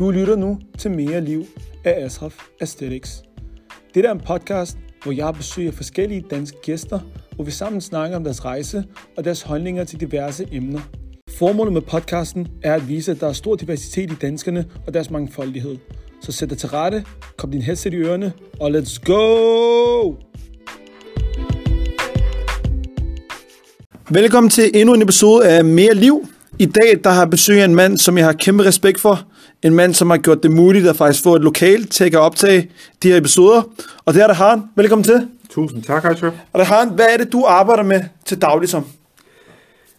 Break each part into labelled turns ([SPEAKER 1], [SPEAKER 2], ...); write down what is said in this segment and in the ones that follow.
[SPEAKER 1] Du lytter nu til Mere Liv af Asraf Aesthetics. Det er en podcast, hvor jeg besøger forskellige danske gæster, hvor vi sammen snakker om deres rejse og deres holdninger til diverse emner. Formålet med podcasten er at vise, at der er stor diversitet i danskerne og deres mangfoldighed. Så sæt dig til rette, kom din headset i ørerne, og let's go! Velkommen til endnu en episode af Mere Liv. I dag der har jeg besøg af en mand, som jeg har kæmpe respekt for. En mand, som har gjort det muligt at faktisk få et lokal til at optage de her episoder. Og det er det Han. Velkommen til.
[SPEAKER 2] Tusind tak, Arthur.
[SPEAKER 1] Og det Han, hvad er det, du arbejder med til daglig som?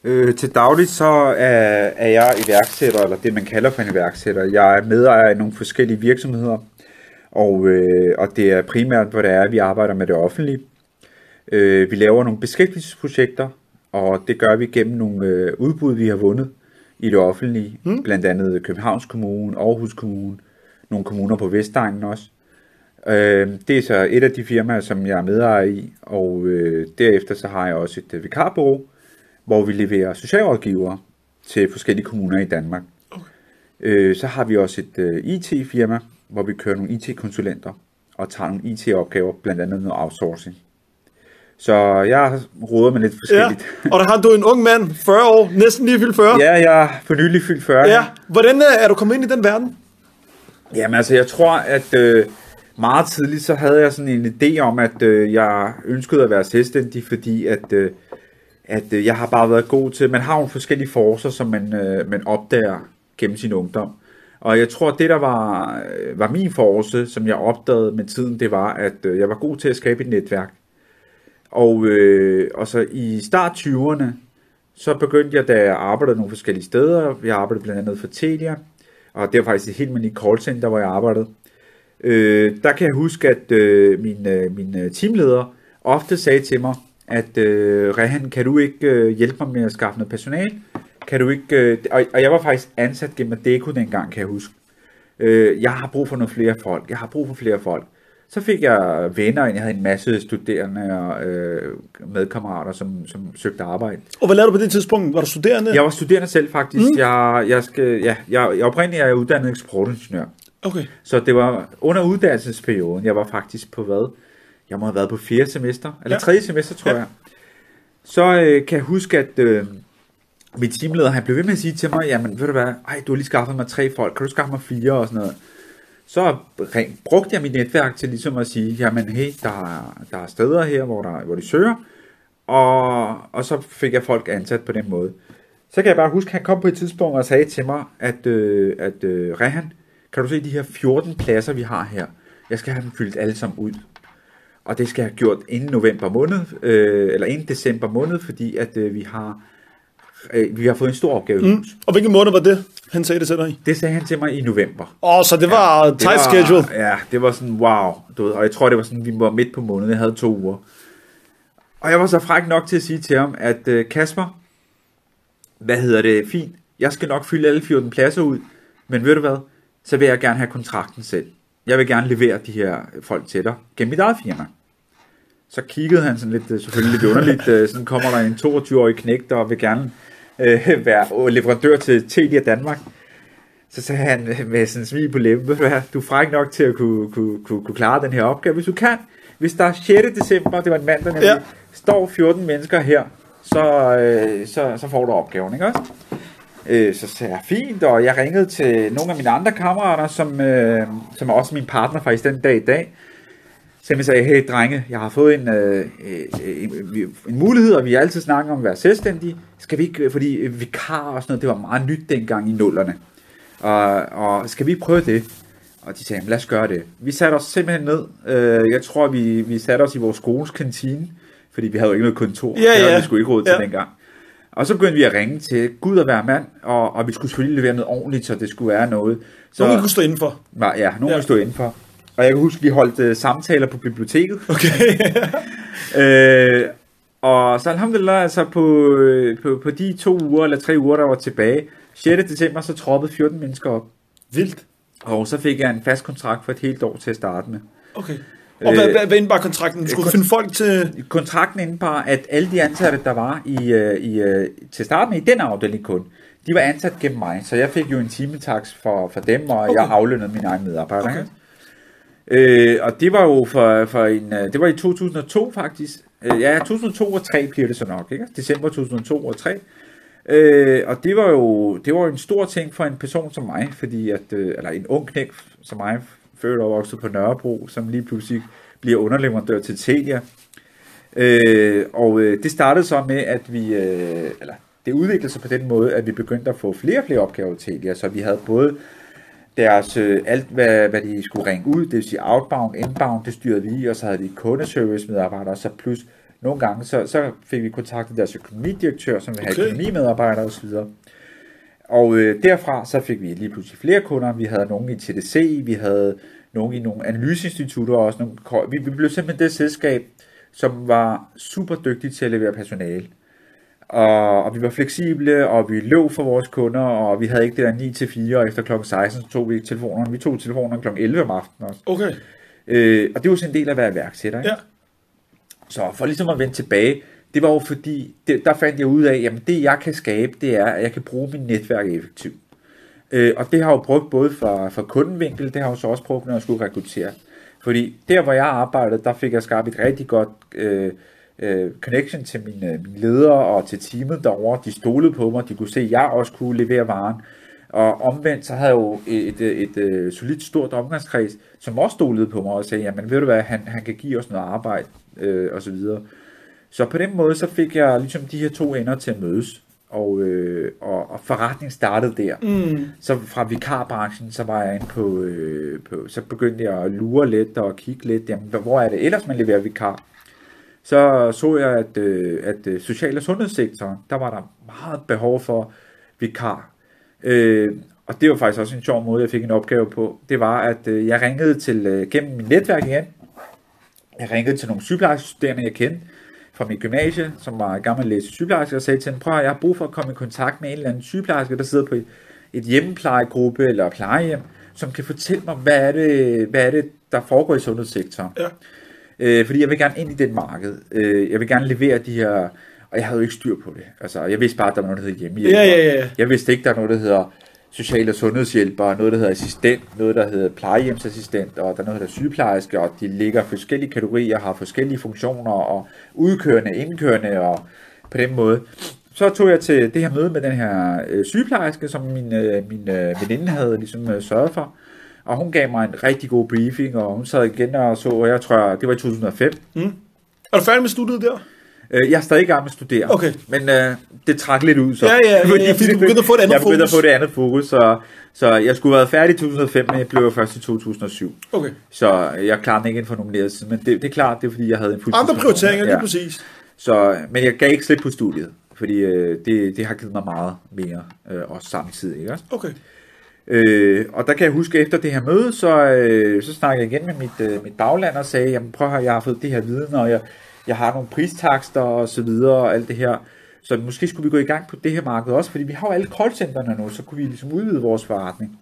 [SPEAKER 2] Øh, til dagligt så er, er jeg iværksætter, eller det man kalder for en iværksætter. Jeg er medejer i nogle forskellige virksomheder, og, øh, og det er primært, hvor det er, at vi arbejder med det offentlige. Øh, vi laver nogle beskæftigelsesprojekter, og det gør vi gennem nogle øh, udbud, vi har vundet i det offentlige. Mm. Blandt andet Københavns Kommune, Aarhus Kommune, nogle kommuner på Vestegnen også. Øh, det er så et af de firmaer, som jeg er medejer i, og øh, derefter så har jeg også et øh, vikarbureau, hvor vi leverer socialrådgivere til forskellige kommuner i Danmark. Okay. Øh, så har vi også et øh, IT-firma, hvor vi kører nogle IT-konsulenter og tager nogle IT-opgaver, blandt andet noget outsourcing. Så jeg råder med lidt forskelligt.
[SPEAKER 1] Ja. Og der har du en ung mand, 40 år, næsten lige fyldt 40.
[SPEAKER 2] Ja, jeg er for nylig fyldt 40.
[SPEAKER 1] Ja. Hvordan øh, er du kommet ind i den verden?
[SPEAKER 2] Jamen altså, jeg tror, at øh, meget tidligt, så havde jeg sådan en idé om, at øh, jeg ønskede at være selvstændig, fordi at, øh, at øh, jeg har bare været god til, man har jo forskellige forser, som man, øh, man opdager gennem sin ungdom. Og jeg tror, at det der var, øh, var min force, som jeg opdagede med tiden, det var, at øh, jeg var god til at skabe et netværk. Og, øh, og så i start 20'erne, så begyndte jeg, da jeg arbejdede nogle forskellige steder. Jeg arbejdede blandt andet for Telia, og det var faktisk et helt almindeligt callcenter, hvor jeg arbejdede. Øh, der kan jeg huske, at øh, min, øh, min øh, teamleder ofte sagde til mig, at øh, Rehan, kan du ikke øh, hjælpe mig med at skaffe noget personal? Kan du ikke, øh, og, og jeg var faktisk ansat gennem Adeko dengang, kan jeg huske. Øh, jeg har brug for nogle flere folk. Jeg har brug for flere folk. Så fik jeg venner, og jeg havde en masse studerende og øh, medkammerater, som, som søgte arbejde.
[SPEAKER 1] Og hvad lavede du på det tidspunkt? Var du studerende?
[SPEAKER 2] Jeg var studerende selv faktisk. Mm. Jeg, jeg, skal, ja, jeg, jeg oprindeligt er jeg uddannet eksportingeniør.
[SPEAKER 1] Okay.
[SPEAKER 2] Så det var under uddannelsesperioden, jeg var faktisk på hvad? Jeg må have været på fjerde semester, eller ja. tredje semester, tror ja. jeg. Så øh, kan jeg huske, at øh, min teamleder, han blev ved med at sige til mig, jamen ved du hvad, ej, du har lige skaffet mig tre folk, kan du skaffe mig fire og sådan noget. Så brugte jeg mit netværk til ligesom at sige, jamen hey, der, er, der er steder her, hvor, der, hvor de søger, og, og så fik jeg folk ansat på den måde. Så kan jeg bare huske, at han kom på et tidspunkt og sagde til mig, at, øh, at øh, Rehan, kan du se de her 14 pladser, vi har her? Jeg skal have dem fyldt alle sammen ud. Og det skal jeg have gjort inden november måned, øh, eller inden december måned, fordi at øh, vi har øh, vi har fået en stor opgave
[SPEAKER 1] mm. Og hvilken måned var det, han sagde det til dig
[SPEAKER 2] Det sagde han til mig i november.
[SPEAKER 1] Åh, oh, så det var ja, tight det var, schedule.
[SPEAKER 2] Ja, det var sådan, wow. Du ved, og jeg tror, det var sådan, vi var midt på måneden. Jeg havde to uger. Og jeg var så fræk nok til at sige til ham, at øh, Kasper, hvad hedder det, fint, jeg skal nok fylde alle 14 pladser ud, men ved du hvad, så vil jeg gerne have kontrakten selv. Jeg vil gerne levere de her folk til dig gennem mit eget firma. Så kiggede han sådan lidt, øh, selvfølgelig lidt underligt, øh, sådan kommer der en 22-årig knægt, og vil gerne øh, være leverandør til Telia Danmark. Så sagde han med sådan en smil på læben, du er fræk nok til at kunne, kunne, kunne, kunne klare den her opgave, hvis du kan. Hvis der er 6. december, det var en mandag, ja. står 14 mennesker her, så, øh, så, så får du opgaven, ikke også? Øh, så sagde jeg, fint, og jeg ringede til nogle af mine andre kammerater, som, øh, som er også min partner faktisk den dag i dag. Så jeg sagde, hey drenge, jeg har fået en, øh, øh, en, en mulighed, og vi altid snakket om at være selvstændige. Skal vi ikke, fordi vikar og sådan noget, det var meget nyt dengang i nullerne. Og, og skal vi ikke prøve det? Og de sagde, lad os gøre det. Vi satte os simpelthen ned. Øh, jeg tror, vi, vi satte os i vores skoles kantine, fordi vi havde jo ikke noget kontor.
[SPEAKER 1] Ja, ja. Det
[SPEAKER 2] vi skulle ikke råd til ja. dengang. Og så begyndte vi at ringe til Gud og hver mand, og, og vi skulle selvfølgelig levere noget ordentligt, så det skulle være noget. Så,
[SPEAKER 1] nogen kunne stå indenfor.
[SPEAKER 2] Ja, nogen ja. kunne stå indenfor. Og jeg kan huske, vi holdt uh, samtaler på biblioteket.
[SPEAKER 1] Okay.
[SPEAKER 2] øh, og så alhamdulillah, altså på, øh, på, på de to uger eller tre uger, der var tilbage, 6. december, så troppede 14 mennesker op.
[SPEAKER 1] Vildt.
[SPEAKER 2] Og så fik jeg en fast kontrakt for et helt år til at starte med.
[SPEAKER 1] Okay. Og hvad, hvad, hvad indebar kontrakten? Skulle Kon- finde folk til...
[SPEAKER 2] Kontrakten indebar, at alle de ansatte, der var i, i, i, til starten i den afdeling kun, de var ansat gennem mig, så jeg fik jo en timetaks for, for dem, og okay. jeg aflønnede mine egne medarbejdere.
[SPEAKER 1] Okay.
[SPEAKER 2] Øh, og det var jo for, for en, øh, det var i 2002 faktisk. Øh, ja, 2002 og 3 bliver det så nok, ikke? December 2002 og 3. Øh, og det var jo det var en stor ting for en person som mig, fordi at, øh, eller en ung knæk som mig, født og vokset på Nørrebro, som lige pludselig bliver underleverandør til Telia. Øh, og øh, det startede så med, at vi, øh, eller det udviklede sig på den måde, at vi begyndte at få flere og flere opgaver til Telia, så vi havde både deres, øh, alt hvad, hvad de skulle ringe ud, det vil sige outbound, inbound, det styrede vi, og så havde de kundeservice medarbejdere, så plus nogle gange, så, så fik vi kontakt med deres økonomidirektør, som vil have
[SPEAKER 1] Okay.
[SPEAKER 2] økonomimedarbejdere osv. Og øh, derfra så fik vi lige pludselig flere kunder. Vi havde nogen i TDC, vi havde nogen i nogle analyseinstitutter og også nogle, vi, vi blev simpelthen det selskab, som var super dygtige til at levere personale. Og, og vi var fleksible, og vi løb for vores kunder, og vi havde ikke det der 9 til 4, og efter klokken 16 så tog vi telefonerne. Vi tog telefonerne klokken 11 om aftenen også.
[SPEAKER 1] Okay.
[SPEAKER 2] Øh, og det var sådan en del af at være iværksætter. Ikke?
[SPEAKER 1] Ja.
[SPEAKER 2] Så for ligesom at vende tilbage, det var jo fordi, det, der fandt jeg ud af, jamen det jeg kan skabe, det er, at jeg kan bruge mit netværk effektivt. Øh, og det har jeg jo brugt både fra, fra kundenvinkel, det har jeg jo så også brugt, når jeg skulle rekruttere. Fordi der, hvor jeg arbejdede, der fik jeg skabt et rigtig godt øh, øh, connection til mine, mine ledere og til teamet derovre. De stolede på mig, de kunne se, at jeg også kunne levere varen. Og omvendt, så havde jeg jo et, et, et, et solidt stort omgangskreds, som også stolede på mig og sagde, jamen ved du hvad, han, han kan give os noget arbejde, øh, og så videre. Så på den måde, så fik jeg ligesom de her to ender til at mødes, og, øh, og, og forretningen startede der.
[SPEAKER 1] Mm.
[SPEAKER 2] Så fra vikarbranchen, så var jeg inde på, øh, på, så begyndte jeg at lure lidt og kigge lidt, jamen, hvor er det ellers, man leverer vikar? Så så jeg, at, øh, at øh, social- og sundhedssektoren, der var der meget behov for vikar. Øh, og det var faktisk også en sjov måde, jeg fik en opgave på. Det var, at øh, jeg ringede til, øh, gennem mit netværk igen, jeg ringede til nogle sygeplejestuderende, jeg kendte fra mit gymnasie, som var gammel læse sygeplejerske, og sagde til dem, prøv at jeg har brug for at komme i kontakt med en eller anden sygeplejerske, der sidder på et, et hjemmeplejegruppe eller plejehjem, som kan fortælle mig, hvad er det, hvad er det der foregår i sundhedssektoren.
[SPEAKER 1] Ja.
[SPEAKER 2] Øh, fordi jeg vil gerne ind i den marked. Øh, jeg vil gerne levere de her, og jeg havde jo ikke styr på det. Altså, jeg vidste bare, at der var noget, der hedder hjemmehjælper.
[SPEAKER 1] Ja, ja, ja.
[SPEAKER 2] Jeg vidste ikke, der er noget, der hedder social- og sundhedshjælper, noget, der hedder assistent, noget, der hedder plejehjemsassistent, og der er noget, der hedder sygeplejerske, og de ligger forskellige kategorier, har forskellige funktioner, og udkørende, indkørende, og på den måde. Så tog jeg til det her møde med den her øh, sygeplejerske, som min, øh, min øh, veninde havde ligesom øh, sørget for. Og hun gav mig en rigtig god briefing, og hun sad igen og så, og jeg tror, det var i 2005.
[SPEAKER 1] Er du færdig med studiet der?
[SPEAKER 2] Øh, Jeg er stadig i gang med at studere,
[SPEAKER 1] Okay.
[SPEAKER 2] men øh, det træk lidt ud så.
[SPEAKER 1] Ja, ja, ja, ja, fordi du begyndte at få et andet
[SPEAKER 2] jeg begyndte
[SPEAKER 1] fokus.
[SPEAKER 2] at få det andet fokus, så, så jeg skulle have været færdig i 2005, men jeg blev først i 2007.
[SPEAKER 1] Okay.
[SPEAKER 2] Så jeg klarede ikke inden for nomineret siden, men det, det er klart, det er fordi, jeg havde en fuldtids-
[SPEAKER 1] Andre prioriteringer, lige præcis.
[SPEAKER 2] Så, men jeg gav ikke slip på studiet, fordi øh, det, det har givet mig meget mere, øh, også samtidig. Ikke? også?
[SPEAKER 1] Okay.
[SPEAKER 2] Øh, og der kan jeg huske, efter det her møde, så, øh, så snakkede jeg igen med mit, øh, mit bagland og sagde, jamen prøv at jeg har fået det her viden, og jeg, jeg har nogle pristakster og så videre, og alt det her. Så måske skulle vi gå i gang på det her marked også, fordi vi har jo alle callcentrene nu, så kunne vi ligesom udvide vores forretning.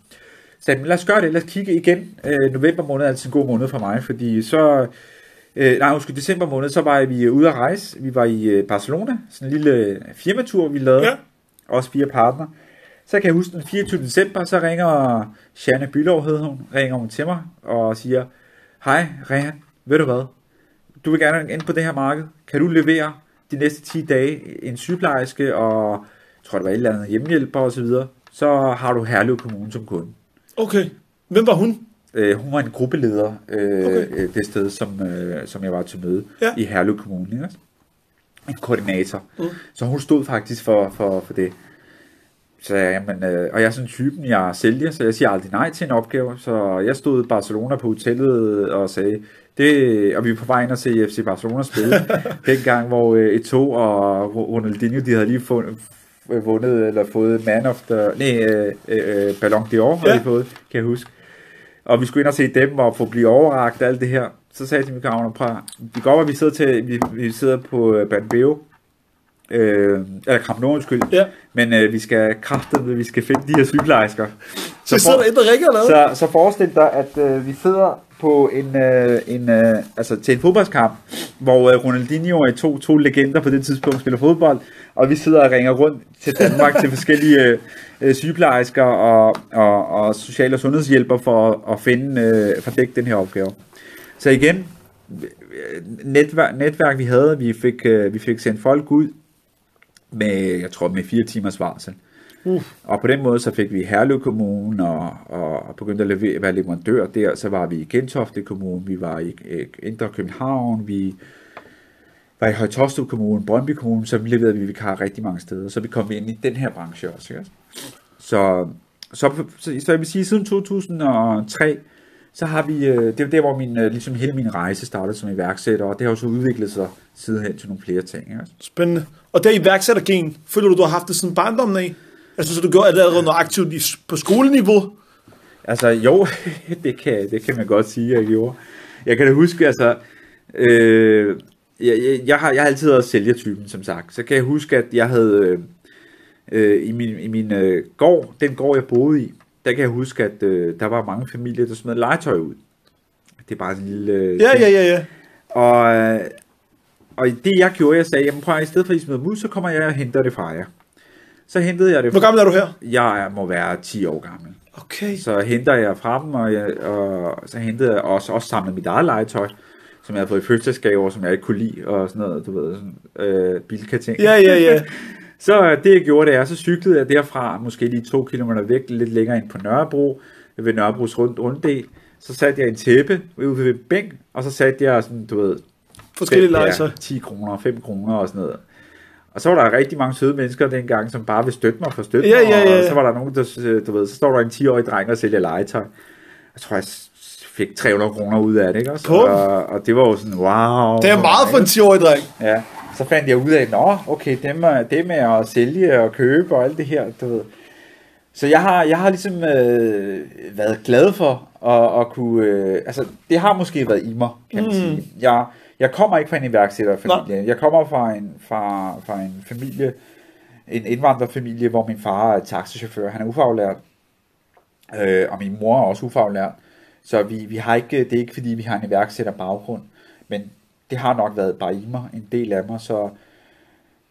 [SPEAKER 2] Så jeg, lad os gøre det, lad os kigge igen. Øh, november måned er altid en god måned for mig, fordi så, øh, nej, undskyld, december måned, så var vi ude at rejse. Vi var i øh, Barcelona, sådan en lille firmatur, vi lavede.
[SPEAKER 1] Ja.
[SPEAKER 2] Også fire partner. Så kan jeg huske den 24. december, så ringer Shanne Bylov, hed hun, ringer hun til mig og siger, hej Rehan, ved du hvad? Du vil gerne ind på det her marked. Kan du levere de næste 10 dage en sygeplejerske og jeg tror det var et eller andet hjemmehjælper og så videre, så har du Herlev Kommune som kunde.
[SPEAKER 1] Okay. Hvem var hun?
[SPEAKER 2] Øh, hun var en gruppeleder øh,
[SPEAKER 1] Okay.
[SPEAKER 2] okay. det sted, som, øh, som jeg var til møde
[SPEAKER 1] Ja.
[SPEAKER 2] i Herlev Kommune. Ikke? En koordinator.
[SPEAKER 1] Mm.
[SPEAKER 2] Så hun stod faktisk for, for, for det. Så jamen, øh, og jeg er sådan typen, jeg sælger, så jeg siger aldrig nej til en opgave. Så jeg stod i Barcelona på hotellet og sagde, det, og vi er på vej ind og se FC Barcelona spille. dengang, hvor øh, Eto'o og Ronaldinho, de havde lige fundet, vundet, eller fået man of the, nej, øh, øh, Ballon d'Or, havde
[SPEAKER 1] Ja.
[SPEAKER 2] de fået, kan jeg huske. Og vi skulle ind og se dem og få blive overragt alt det her. Så sagde jeg til Mikael, prøv det går, at vi sidder, til, vi, vi sidder på øh, Banbeo, øh, eller Camp Nou, undskyld,
[SPEAKER 1] Ja.
[SPEAKER 2] men øh, vi skal kraftet, vi skal finde de her sygeplejersker.
[SPEAKER 1] Så, så sidder der et, der ringer eller noget?
[SPEAKER 2] så, så forestil dig, at øh, vi sidder på en, øh, en øh, altså til en fodboldskamp, hvor øh, Ronaldinho og to, to legender på det tidspunkt spiller fodbold, og vi sidder og ringer rundt til Danmark til forskellige øh, øh, sygeplejersker og, og, og social- og sundhedshjælper for at, at finde, øh, for at dække den her opgave. Så igen, netværk, netværk vi havde, vi fik, øh, vi fik sendt folk ud med, jeg tror, med fire timers varsel. Uh. Og på den måde så fik vi Herlev Kommune og, og begyndte at levere, være leverandør der. Så var vi i Gentofte Kommune, vi var i Indre København, vi var i Højtostrup Kommune, Brøndby Kommune, så vi leverede vi vikar rigtig mange steder. Så vi kom ind i den her branche også. Ikke? Så, så, så, så jeg vil sige, siden 2003, så har vi, øh, det er der, hvor min, øh, ligesom hele min rejse startede som iværksætter, og det har jo så udviklet sig sidenhen til nogle flere ting. Ikke?
[SPEAKER 1] Spændende. Og det iværksættergen, føler du, du har haft det siden barndommen af? Altså, så du gjorde det allerede noget aktivt på skoleniveau?
[SPEAKER 2] Altså, jo, det kan, det kan man godt sige, jeg gjorde. Jeg kan da huske, altså, øh, jeg, jeg, jeg, har, jeg har altid været sælgertypen, som sagt. Så kan jeg huske, at jeg havde øh, i min, i min øh, gård, den gård, jeg boede i, der kan jeg huske, at øh, der var mange familier, der smed legetøj ud. Det er bare en lille... Øh,
[SPEAKER 1] ja, ja, ja, ja.
[SPEAKER 2] Og, øh, og det jeg gjorde, jeg sagde, jamen prøv at, i stedet for at I smider ud, så kommer jeg og henter det fra jer. Så hentede jeg det.
[SPEAKER 1] Hvor gammel er du her?
[SPEAKER 2] Jeg må være 10 år gammel.
[SPEAKER 1] Okay.
[SPEAKER 2] Så henter jeg fra dem, og, jeg, og så hentede jeg også, også samlet mit eget legetøj, som jeg havde fået i fødselsdagsgave, som jeg ikke kunne lide, og sådan noget, du ved, sådan, øh, bilkating.
[SPEAKER 1] Ja, ja, ja.
[SPEAKER 2] så det jeg gjorde, det er, så cyklede jeg derfra, måske lige to kilometer væk, lidt længere ind på Nørrebro, ved Nørrebros rund, runddel. Så satte jeg en tæppe ude ved bænk, og så satte jeg sådan, du ved,
[SPEAKER 1] forskellige legetøj.
[SPEAKER 2] 10 kroner, 5 kroner og sådan noget. Og så var der rigtig mange søde mennesker dengang, som bare ville støtte mig for støtte
[SPEAKER 1] ja, ja, ja.
[SPEAKER 2] Og så var der nogen, der, du ved, så står der en 10-årig dreng og sælger legetøj. Jeg tror, jeg fik 300 kroner ud af det, ikke også? Og, og det var jo sådan, wow.
[SPEAKER 1] Det er meget for en 10-årig dreng.
[SPEAKER 2] Ja, så fandt jeg ud af, nå, okay, det med, det med at sælge og købe og alt det her, du ved. Så jeg har, jeg har ligesom øh, været glad for at, at kunne, øh, altså det har måske været i mig, kan man mm. sige. Jeg, jeg kommer ikke fra en iværksætterfamilie. Jeg kommer fra en, fra, fra en familie, en indvandrerfamilie, hvor min far er taxichauffør. Han er ufaglært. Øh, og min mor er også ufaglært. Så vi, vi har ikke, det er ikke fordi, vi har en iværksætter baggrund. Men det har nok været bare i mig, en del af mig. Så,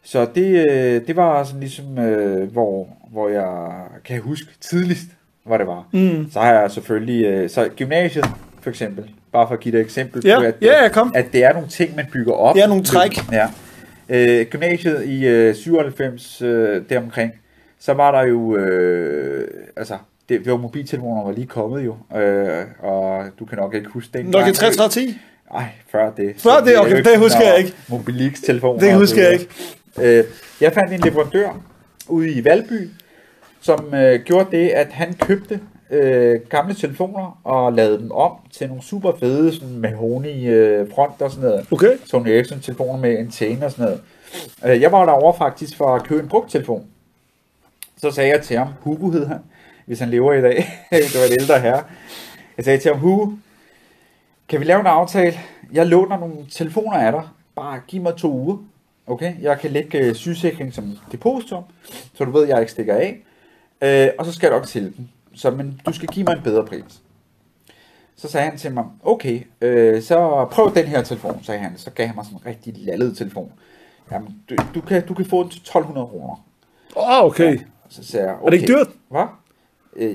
[SPEAKER 2] så det, øh, det var sådan ligesom, øh, hvor, hvor jeg kan huske tidligst, hvor det var. Mm. Så har jeg selvfølgelig, øh, så gymnasiet for eksempel, bare for at give dig et eksempel
[SPEAKER 1] ja.
[SPEAKER 2] på, at,
[SPEAKER 1] ja, kom.
[SPEAKER 2] at det er nogle ting, man bygger op.
[SPEAKER 1] Det er nogle træk.
[SPEAKER 2] Ja. Øh, gymnasiet i øh, 97 øh, deromkring, så var der jo, øh, altså, det, det var mobiltelefoner var lige kommet jo, øh, og du kan nok ikke huske den.
[SPEAKER 1] Nokia 3310?
[SPEAKER 2] Nej, før det.
[SPEAKER 1] Før det, okay, det husker jeg ikke.
[SPEAKER 2] Mobilix-telefoner.
[SPEAKER 1] Det husker jeg ikke.
[SPEAKER 2] Øh, jeg fandt en leverandør ude i Valby, som øh, gjorde det, at han købte øh, gamle telefoner og lavede dem om til nogle super fede sådan mahoni øh, front og sådan noget.
[SPEAKER 1] Okay.
[SPEAKER 2] Sony Ericsson telefoner med antenne og sådan noget. Øh, jeg var derovre faktisk for at købe en brugt telefon. Så sagde jeg til ham, Hugo hed han, hvis han lever i dag. det var et ældre herre. Jeg sagde til ham, Hugo, kan vi lave en aftale? Jeg låner nogle telefoner af dig. Bare giv mig to uger. Okay, jeg kan lægge øh, sygesikring som depositum, så du ved, at jeg ikke stikker af. Øh, og så skal jeg nok sælge den så men du skal give mig en bedre pris. Så sagde han til mig, okay, øh, så prøv den her telefon, sagde han. Så gav han mig sådan en rigtig lallet telefon. Jamen, du, du, kan, du kan få den til 1200 kroner.
[SPEAKER 1] Åh, oh, okay. Ja,
[SPEAKER 2] så sagde jeg, okay.
[SPEAKER 1] Er det ikke dyrt?
[SPEAKER 2] Hvad? Øh,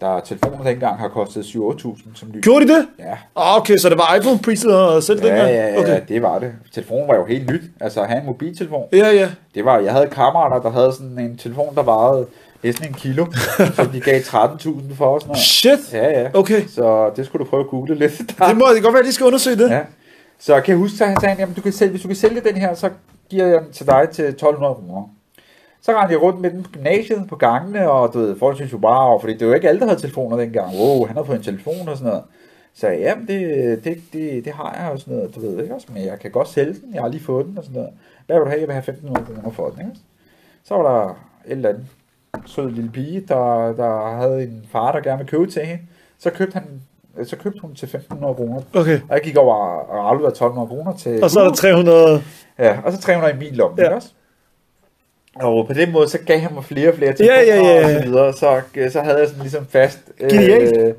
[SPEAKER 2] der er telefoner, der engang har kostet 7-8.000 som ny.
[SPEAKER 1] Gjorde de det?
[SPEAKER 2] Ja.
[SPEAKER 1] Ah, okay, så det var iPhone-priset og selv
[SPEAKER 2] ja,
[SPEAKER 1] dengang?
[SPEAKER 2] Ja, ja,
[SPEAKER 1] okay.
[SPEAKER 2] det var det. Telefonen var jo helt nyt. Altså, at have en mobiltelefon.
[SPEAKER 1] Ja, ja.
[SPEAKER 2] Det var, jeg havde kammerater, der havde sådan en telefon, der varede næsten en kilo, som de gav 13.000 for os.
[SPEAKER 1] Shit!
[SPEAKER 2] Ja, ja.
[SPEAKER 1] Okay.
[SPEAKER 2] Så det skulle du prøve at google lidt.
[SPEAKER 1] Det må det godt være, at de skal undersøge det.
[SPEAKER 2] Ja. Så kan jeg huske, at han sagde, jamen, du kan sælge, hvis du kan sælge den her, så giver jeg den til dig til 1.200 kroner. Så rendte jeg rundt med den på gymnasiet, på gangene, og du ved, folk synes jo bare, fordi det var jo ikke alle, der havde telefoner dengang. Wow, han har fået en telefon og sådan noget. Så ja, det, det, det, det har jeg og sådan noget, du ved ikke også, men jeg kan godt sælge den, jeg har lige fået den og sådan noget. Hvad vil du have? Jeg vil have 1.500 kroner for den, ikke? Så var der et eller andet sød lille pige, der, der havde en far, der gerne ville købe til hende. Så købte han så købte hun til 1.500 kroner.
[SPEAKER 1] Okay.
[SPEAKER 2] Og jeg gik over og afleverede 1.200 kroner til...
[SPEAKER 1] Og så er der 300...
[SPEAKER 2] Ja, og så 300 i min lomme, ja. også? Og på den måde, så gav han mig flere og flere
[SPEAKER 1] ting. ja, ja, ja.
[SPEAKER 2] og så videre. Så, så havde jeg sådan ligesom fast
[SPEAKER 1] øh,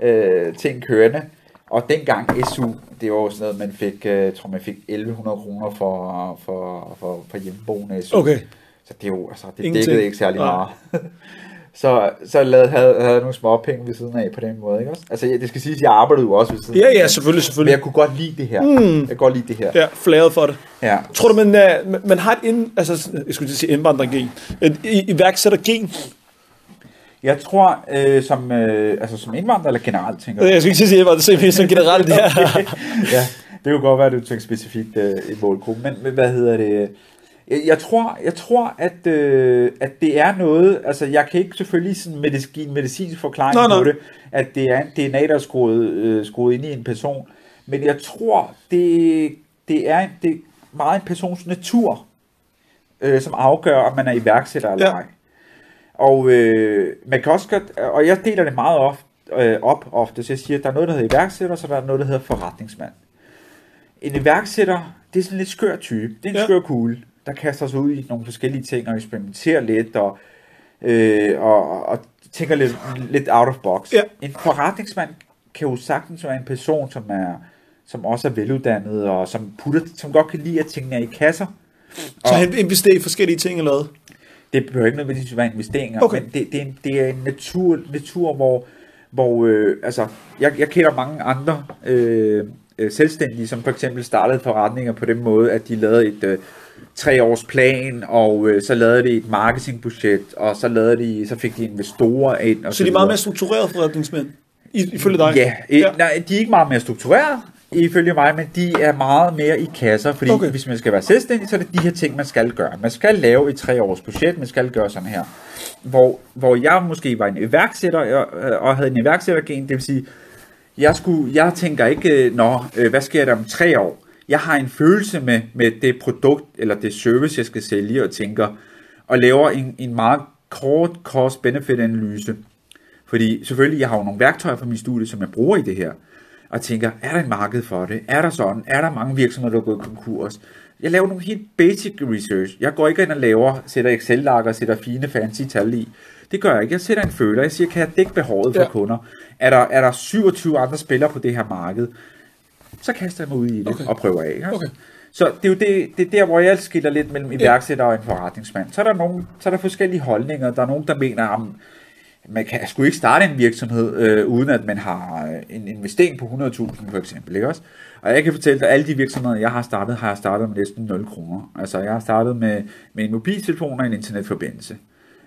[SPEAKER 2] øh, ting kørende. Og dengang SU, det var jo sådan noget, man fik, øh, jeg tror man fik 1100 kroner for, for, for, for hjemmeboende SU.
[SPEAKER 1] Okay.
[SPEAKER 2] Så det er jo, altså, det
[SPEAKER 1] Ingenting.
[SPEAKER 2] dækkede ikke særlig meget. så så lavede, havde, havde jeg nogle små penge ved siden af på den måde, ikke også? Altså, jeg- det skal siges, jeg arbejdede jo også ved siden
[SPEAKER 1] Ja,
[SPEAKER 2] af.
[SPEAKER 1] ja, selvfølgelig,
[SPEAKER 2] Men
[SPEAKER 1] selvfølgelig.
[SPEAKER 2] jeg kunne godt lide det her. Mm. Jeg kunne godt lide det her.
[SPEAKER 1] Ja, flaget for det.
[SPEAKER 2] Ja.
[SPEAKER 1] Tror du, man, øh, man- har et ind, altså, jeg skulle at sige indvandrergen, et iværksættergen?
[SPEAKER 2] Jeg tror, øh, som, øh, altså, som indvandrer eller generelt, tænker du?
[SPEAKER 1] Jeg skal ikke sige indvandrer, så generelt, ja.
[SPEAKER 2] ja, det kunne godt være, at du tænker specifikt øh, i målgruppen, men, men hvad hedder det? Jeg, jeg tror, jeg tror at, øh, at det er noget, altså jeg kan ikke selvfølgelig sådan medic- give en medicinsk forklaring
[SPEAKER 1] nå.
[SPEAKER 2] på det, at det er en DNA, der er skruet, øh, skruet ind i en person, men jeg tror, det, det er, det er meget en persons natur, øh, som afgør, om man er iværksætter eller
[SPEAKER 1] Ja.
[SPEAKER 2] ej. Og øh, man kan også godt, og jeg deler det meget ofte, øh, op ofte, så jeg siger, at der er noget, der hedder iværksætter, så der er noget, der hedder forretningsmand. En iværksætter, det er sådan en lidt skør type. Det er en
[SPEAKER 1] ja.
[SPEAKER 2] skør kugle, der kaster sig ud i nogle forskellige ting og eksperimenterer lidt og, øh, og, og tænker lidt, lidt out of box.
[SPEAKER 1] Ja.
[SPEAKER 2] En forretningsmand kan jo sagtens være en person, som er som også er veluddannet og som, putter, som godt kan lide, at tingene er i kasser.
[SPEAKER 1] Så han investerer i forskellige ting eller hvad?
[SPEAKER 2] Det behøver ikke nødvendigvis være investeringer,
[SPEAKER 1] Okay.
[SPEAKER 2] okay. men det, det, er en, det er en natur, natur hvor, hvor øh, altså, jeg, jeg kender mange andre øh, øh, selvstændige, som for eksempel startede forretninger på den måde, at de lavede et øh, tre års plan, og øh, så lavede de et marketingbudget, og så, lavede de, så fik de investorer ind. Og
[SPEAKER 1] Så de er meget mere struktureret forretningsmænd, ifølge dig?
[SPEAKER 2] Ja, øh, ja, nej, de er ikke meget mere struktureret, ifølge mig, men de er meget mere i kasser, fordi
[SPEAKER 1] Okay.
[SPEAKER 2] hvis man skal være selvstændig, så er det de her ting, man skal gøre. Man skal lave et tre års budget, man skal gøre sådan her. Hvor, hvor jeg måske var en iværksætter, og, og havde en iværksættergen, det vil sige, jeg, skulle, jeg tænker ikke, øh, nå, øh, hvad sker der om tre år? Jeg har en følelse med, med det produkt, eller det service, jeg skal sælge, og tænker, og laver en, en meget kort cost-benefit-analyse. Fordi selvfølgelig, jeg har jo nogle værktøjer fra min studie, som jeg bruger i det her, og tænker, er der et marked for det? Er der sådan? Er der mange virksomheder, der er gået konkurs? Jeg laver nogle helt basic research. Jeg går ikke ind og laver, sætter Excel-lakker og sætter fine fancy tal i. Det gør jeg ikke. Jeg sætter en føler. Jeg siger, kan jeg dække behovet for
[SPEAKER 1] Ja.
[SPEAKER 2] kunder? Er der, er der 27 andre spillere på det her marked? Så kaster jeg mig ud i det
[SPEAKER 1] Okay.
[SPEAKER 2] og prøver af.
[SPEAKER 1] Okay.
[SPEAKER 2] Så det er jo det, det er der, hvor jeg skiller lidt mellem iværksætter og en forretningsmand. Så er der, nogen, så er der forskellige holdninger. Der er nogen, der mener, at man kan sgu ikke starte en virksomhed, øh, uden at man har øh, en investering på 100.000 for eksempel. Ikke også? Og jeg kan fortælle dig, at alle de virksomheder, jeg har startet, har jeg startet med næsten 0 kroner. Altså jeg har startet med, med en mobiltelefon og en internetforbindelse.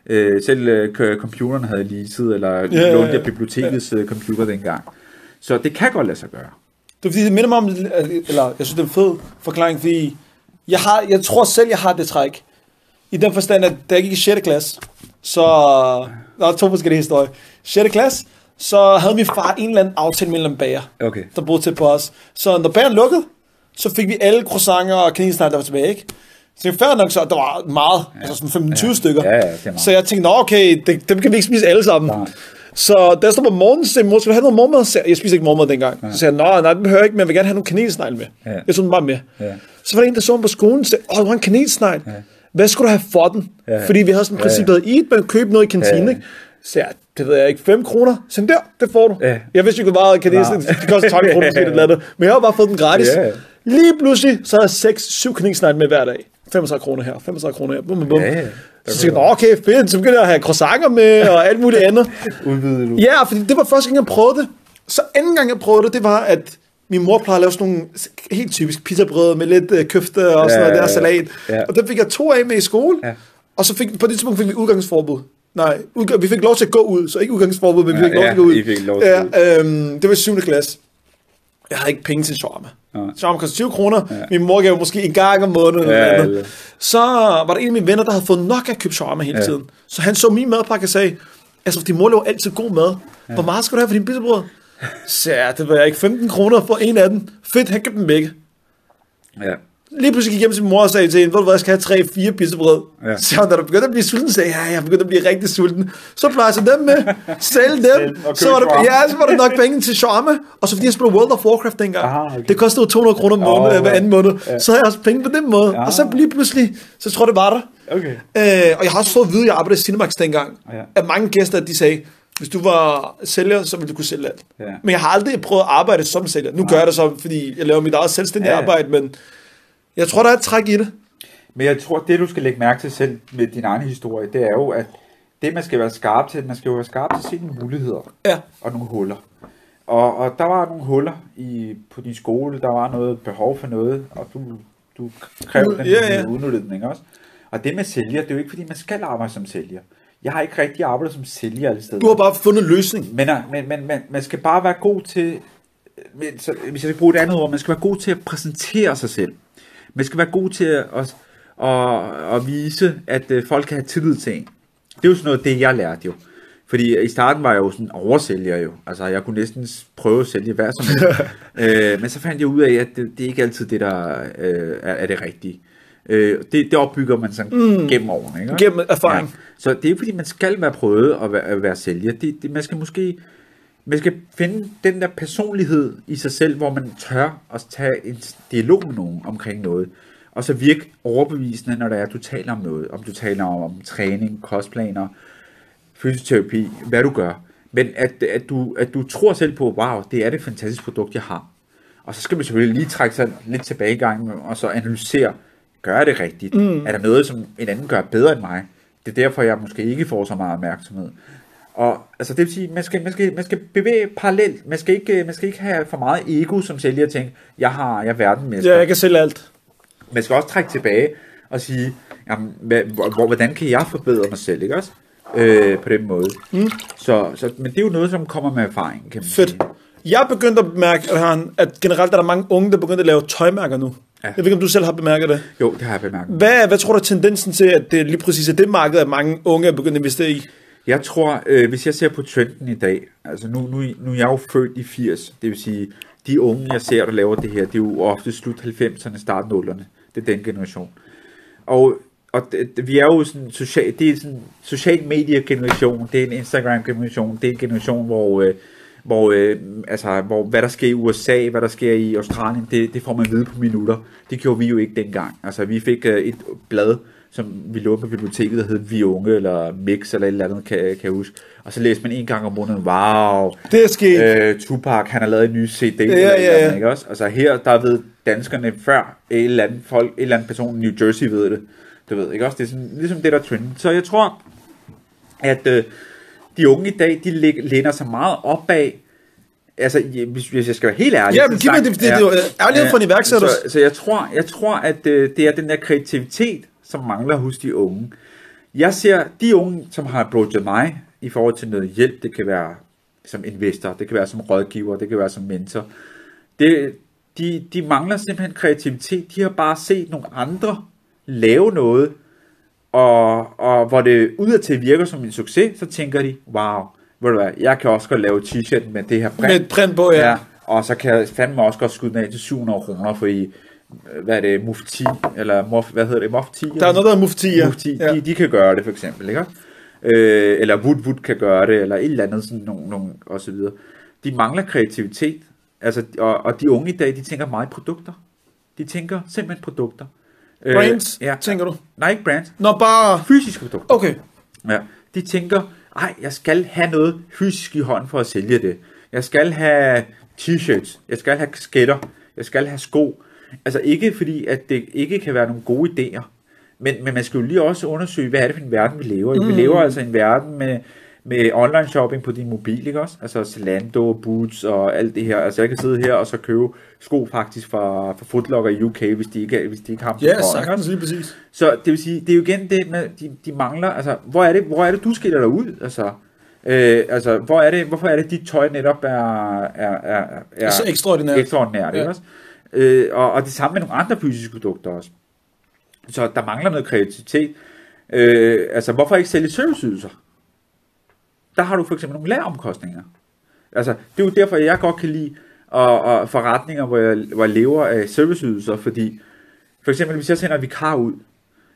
[SPEAKER 2] Øh, selv øh, computeren havde jeg leaset, eller yeah, lånte
[SPEAKER 1] ja.
[SPEAKER 2] jeg bibliotekets yeah. computer dengang. Så det kan godt lade sig gøre.
[SPEAKER 1] Det er fordi, det minder mig om, eller jeg synes, det er en fed forklaring, fordi jeg, har, jeg tror selv, jeg har det træk. I den forstand, at da jeg gik i 6. klasse, så... Der er to forskellige historier. 6. klasse, så havde min far en eller anden aftale med en eller anden bager,
[SPEAKER 2] Okay.
[SPEAKER 1] der boede tæt på os. Så når bageren lukkede, så fik vi alle croissanter og kanelsnegl, der var tilbage, ikke? Så det fair nok, så der var meget, ja, altså sådan 15-20 stykker.
[SPEAKER 2] Ja, ja.
[SPEAKER 1] Så jeg tænkte, nå okay, det, dem kan vi ikke spise alle sammen.
[SPEAKER 2] Nej.
[SPEAKER 1] Så da jeg stod på morgenen, så sagde min mor, skal du have noget mormad? Så jeg spiste ikke mormad dengang. Så sagde jeg, nå, nej, den behøver jeg ikke, men jeg vil gerne have nogle kanelsnegle med.
[SPEAKER 2] Ja.
[SPEAKER 1] Jeg tog den bare med.
[SPEAKER 2] Ja.
[SPEAKER 1] Så var der en, der så mig på skolen, og sagde, åh, du har en kanelsnegl. Hvad skulle du have for den?
[SPEAKER 2] Ja.
[SPEAKER 1] Fordi vi havde sådan et princip, der hedder, eat, man købe noget i kantinen,
[SPEAKER 2] Ja.
[SPEAKER 1] ikke? Så jeg, det ved jeg ikke, 5 kroner. Så der, det får du.
[SPEAKER 2] Ja.
[SPEAKER 1] Jeg vidste ikke, hvor meget kanelsnegle,
[SPEAKER 2] Nej.
[SPEAKER 1] det koster 12 kroner, måske, det eller andet. Men jeg har bare fået den gratis.
[SPEAKER 2] Ja.
[SPEAKER 1] Lige pludselig, så havde jeg 6-7 kanelsnegle med hver dag. 35 kroner her, 35 kroner her, bum, bum, bum.
[SPEAKER 2] Ja, ja.
[SPEAKER 1] Så tænkte jeg, "Nå, okay, fedt, så begyndte jeg at have croissanter med, og alt muligt andet.
[SPEAKER 2] Udvider du?
[SPEAKER 1] Ja, fordi det var første gang, jeg prøvede det. Så anden gang, jeg prøvede det, det var, at min mor plejer at lave sådan nogle helt typisk pizzabrød med lidt øh, køfte og sådan
[SPEAKER 2] Ja,
[SPEAKER 1] noget der
[SPEAKER 2] ja,
[SPEAKER 1] salat.
[SPEAKER 2] ja.
[SPEAKER 1] Og den fik jeg to af med i skole.
[SPEAKER 2] Ja.
[SPEAKER 1] Og så fik, på det tidspunkt fik vi udgangsforbud. Nej, udg- vi fik lov til at gå ud, så ikke udgangsforbud, men vi
[SPEAKER 2] Ja,
[SPEAKER 1] fik lov til
[SPEAKER 2] ja,
[SPEAKER 1] at gå ud.
[SPEAKER 2] I fik lov til
[SPEAKER 1] ja, øhm, det var i 7. klasse. Jeg havde ikke penge til shawarma.
[SPEAKER 2] Nej.
[SPEAKER 1] Shawarma koster 20 kroner. Min mor gav måske en gang om måneden.
[SPEAKER 2] Ja,
[SPEAKER 1] eller andet. Så var der en af mine venner, der havde fået nok af at købe shawarma hele
[SPEAKER 2] Ja.
[SPEAKER 1] tiden. Så han så min madpakke og sagde, altså din mor laver altid god mad. Hvor meget skal du have for din pizzabrød? Så ja, det var jeg ikke 15 kroner for en af dem. Fedt, han købte dem begge.
[SPEAKER 2] Ja.
[SPEAKER 1] Lige pludselig gik hjem til min mor og sagde til hende, ved du hvad, jeg skal have tre, fire pizzabrød. Ja. Så da du begyndte at blive sulten, sagde jeg, ja, jeg begyndte at blive rigtig sulten. Så plejer jeg dem med, sælge dem, så var,
[SPEAKER 2] shawarma.
[SPEAKER 1] ja, så var der nok penge til shawarma. Og så fordi jeg spillede World of Warcraft dengang,
[SPEAKER 2] Aha, okay.
[SPEAKER 1] det kostede jo 200 kroner om måneden, oh, hver anden måned. Ja. Så havde jeg også penge på den måde.
[SPEAKER 2] Ja.
[SPEAKER 1] Og så lige pludselig, så tror jeg, det var der.
[SPEAKER 2] Okay.
[SPEAKER 1] Øh, og jeg har også fået at vide, at jeg arbejdede i Cinemax dengang,
[SPEAKER 2] Ja.
[SPEAKER 1] at mange gæster, de sagde, Hvis du var sælger, så ville du kunne sælge alt.
[SPEAKER 2] Ja.
[SPEAKER 1] Men jeg har aldrig prøvet at arbejde som sælger. Nu gør jeg det så, fordi jeg laver mit eget selvstændige
[SPEAKER 2] ja.
[SPEAKER 1] arbejde, men jeg tror, der er et træk i det.
[SPEAKER 2] Men jeg tror, det du skal lægge mærke til selv med din egen historie, det er jo, at det man skal være skarp til, man skal jo være skarp til nogle muligheder
[SPEAKER 1] Ja.
[SPEAKER 2] og nogle huller. Og, og der var nogle huller i, på din skole, der var noget behov for noget, og du, du krævede den,
[SPEAKER 1] ja, ja.
[SPEAKER 2] ikke også? Og det med sælger, det er jo ikke fordi, man skal arbejde som sælger. Jeg har ikke rigtig arbejdet som sælger alle steder.
[SPEAKER 1] Du har bare fundet en løsning.
[SPEAKER 2] Men, men, men, men man skal bare være god til, men, så, hvis jeg skal bruge et andet ord, man skal være god til at præsentere sig selv. Man skal være god til at, at, at, at vise, at øh, folk kan have tillid til en. Det er jo sådan noget, det jeg lærte jo. Fordi i starten var jeg jo sådan oversælger jo. Altså jeg kunne næsten prøve at sælge hvad som helst. øh, men så fandt jeg ud af, at det, det er ikke altid det, der øh, er, er det rigtige. Øh, det, det opbygger man sådan mm. gennem årene. Ikke?
[SPEAKER 1] Gennem erfaring.
[SPEAKER 2] Ja. Så det er jo fordi, man skal være prøvet at være, at være sælger. Det, det, man skal måske man skal finde den der personlighed i sig selv, hvor man tør at tage en dialog med nogen omkring noget. Og så virke overbevisende, når det er, at du taler om noget. Om du taler om, om træning, kostplaner, fysioterapi, hvad du gør. Men at, at, du, at du tror selv på, wow, det er det fantastiske produkt, jeg har. Og så skal man selvfølgelig lige trække sig lidt tilbage i gang, og så analysere, gør jeg det rigtigt? Mm. Er der noget, som en anden gør bedre end mig? Det er derfor, jeg måske ikke får så meget opmærksomhed. Og altså, det vil sige, man skal, man skal, man skal bevæge parallelt. Man skal, ikke, man skal ikke have for meget ego som sælger og tænke, jeg, har, jeg er verdenmester.
[SPEAKER 1] Ja, jeg kan sælge alt.
[SPEAKER 2] Man skal også trække tilbage og sige, jamen, hvad, hvor, hvor, hvordan kan jeg forbedre mig selv, ikke også? Øh, på den måde. Mm. Så, så, men det er jo noget, som kommer med erfaring, kan man
[SPEAKER 1] Fedt.
[SPEAKER 2] sige.
[SPEAKER 1] Jeg er begyndt at bemærke, at generelt er der mange unge, der er begyndt at lave tøjmærker nu.
[SPEAKER 2] Ja.
[SPEAKER 1] Jeg ved ikke, om du selv har bemærket det.
[SPEAKER 2] Jo, det har jeg bemærket.
[SPEAKER 1] Hvad, hvad tror du er tendensen til, at det lige præcis er det marked, at mange unge er begyndt at investere i?
[SPEAKER 2] Jeg tror, øh, hvis jeg ser på trenden i dag, altså nu, nu, nu er jeg jo født i 80, det vil sige, de unge, jeg ser, der laver det her, det er jo ofte slut 90'erne, start 0'erne. Det er den generation. Og, og det, vi er jo sådan, social, det er sådan social media generation, det er en Instagram generation, det er en generation, hvor, øh, hvor, øh, altså, hvor hvad der sker i USA, hvad der sker i Australien, det, det får man at vide på minutter. Det gjorde vi jo ikke dengang. Altså vi fik øh, et blad, som vi lå på biblioteket, der hed Vi Unge, eller Mix, eller et eller andet, kan, kan jeg huske. Og så læste man en gang om måneden, wow,
[SPEAKER 1] Det er sket.
[SPEAKER 2] øh, Tupac, han har lavet en ny CD. Ja,
[SPEAKER 1] ja,
[SPEAKER 2] eller et eller andet,
[SPEAKER 1] ja.
[SPEAKER 2] Ikke også? Altså her, der ved danskerne før, et eller andet folk, en eller anden person i New Jersey ved det. Du ved, ikke også? Det er sådan, ligesom det, der er trenden. Så jeg tror, at øh, de unge i dag, de læ- læner sig meget op bag, altså ja, hvis, hvis jeg skal være helt ærlig.
[SPEAKER 1] Ja, men
[SPEAKER 2] så
[SPEAKER 1] giv mig
[SPEAKER 2] sagt-
[SPEAKER 1] det- det- det er jo ærlighed fra en iværksætter.
[SPEAKER 2] Så, så jeg tror, jeg tror at øh, det er den der kreativitet, som mangler hos de unge. Jeg ser de unge, som har approachet mig i forhold til noget hjælp, det kan være som investor, det kan være som rådgiver, det kan være som mentor. Det, de, de mangler simpelthen kreativitet. De har bare set nogle andre lave noget, og, og hvor det udadtil virker som en succes, så tænker de, wow, ved du hvad, jeg kan også godt lave t-shirt med det her print.
[SPEAKER 1] Med et print på, ja.
[SPEAKER 2] ja. Og så kan jeg fandme også godt skyde den af til 700 kroner, for I, hvad er det, mufti, eller mof, hvad hedder det, mufti?
[SPEAKER 1] Der er noget, der er mufti, ja.
[SPEAKER 2] Mufti,
[SPEAKER 1] ja.
[SPEAKER 2] de, de kan gøre det for eksempel, ikke? Øh, eller Wood Wood kan gøre det, eller et eller andet sådan nogle, nogle og så videre. De mangler kreativitet, altså, og, og de unge i dag, de tænker meget produkter. De tænker simpelthen produkter. Øh,
[SPEAKER 1] Brands,
[SPEAKER 2] ja.
[SPEAKER 1] tænker du?
[SPEAKER 2] Nej, ikke brands.
[SPEAKER 1] Nå, bare...
[SPEAKER 2] Fysiske produkter.
[SPEAKER 1] Okay.
[SPEAKER 2] Ja, de tænker, ej, jeg skal have noget fysisk i hånden for at sælge det. Jeg skal have t-shirts, jeg skal have skætter, jeg skal have sko. Altså ikke fordi, at det ikke kan være nogle gode idéer, men, men man skal jo lige også undersøge, hvad er det for en verden, vi lever i. Mm. Vi lever altså i en verden med, med online shopping på din mobil, ikke også? Altså Zalando, Boots og alt det her. Altså jeg kan sidde her og så købe sko faktisk fra, fra Footlocker i UK, hvis de ikke, hvis de ikke har dem
[SPEAKER 1] Ja,
[SPEAKER 2] ikke
[SPEAKER 1] sagtens lige præcis.
[SPEAKER 2] Så det vil sige, det er jo igen det med, de, de mangler, altså, hvor er det, hvor er det du skiller dig ud? Altså, øh, altså hvor er det, hvorfor er det, dit tøj netop er, er, er, er
[SPEAKER 1] Så ekstraordinært.
[SPEAKER 2] ekstraordinært,
[SPEAKER 1] Ja.
[SPEAKER 2] ikke også? Øh, og, og det samme med nogle andre fysiske produkter også. Så der mangler noget kreativitet. Øh, altså, hvorfor ikke sælge serviceydelser? Der har du for eksempel nogle læreromkostninger. Altså, det er jo derfor, jeg godt kan lide og, og forretninger, hvor jeg, hvor jeg lever af serviceydelser, fordi for eksempel, hvis jeg sender en vikar ud,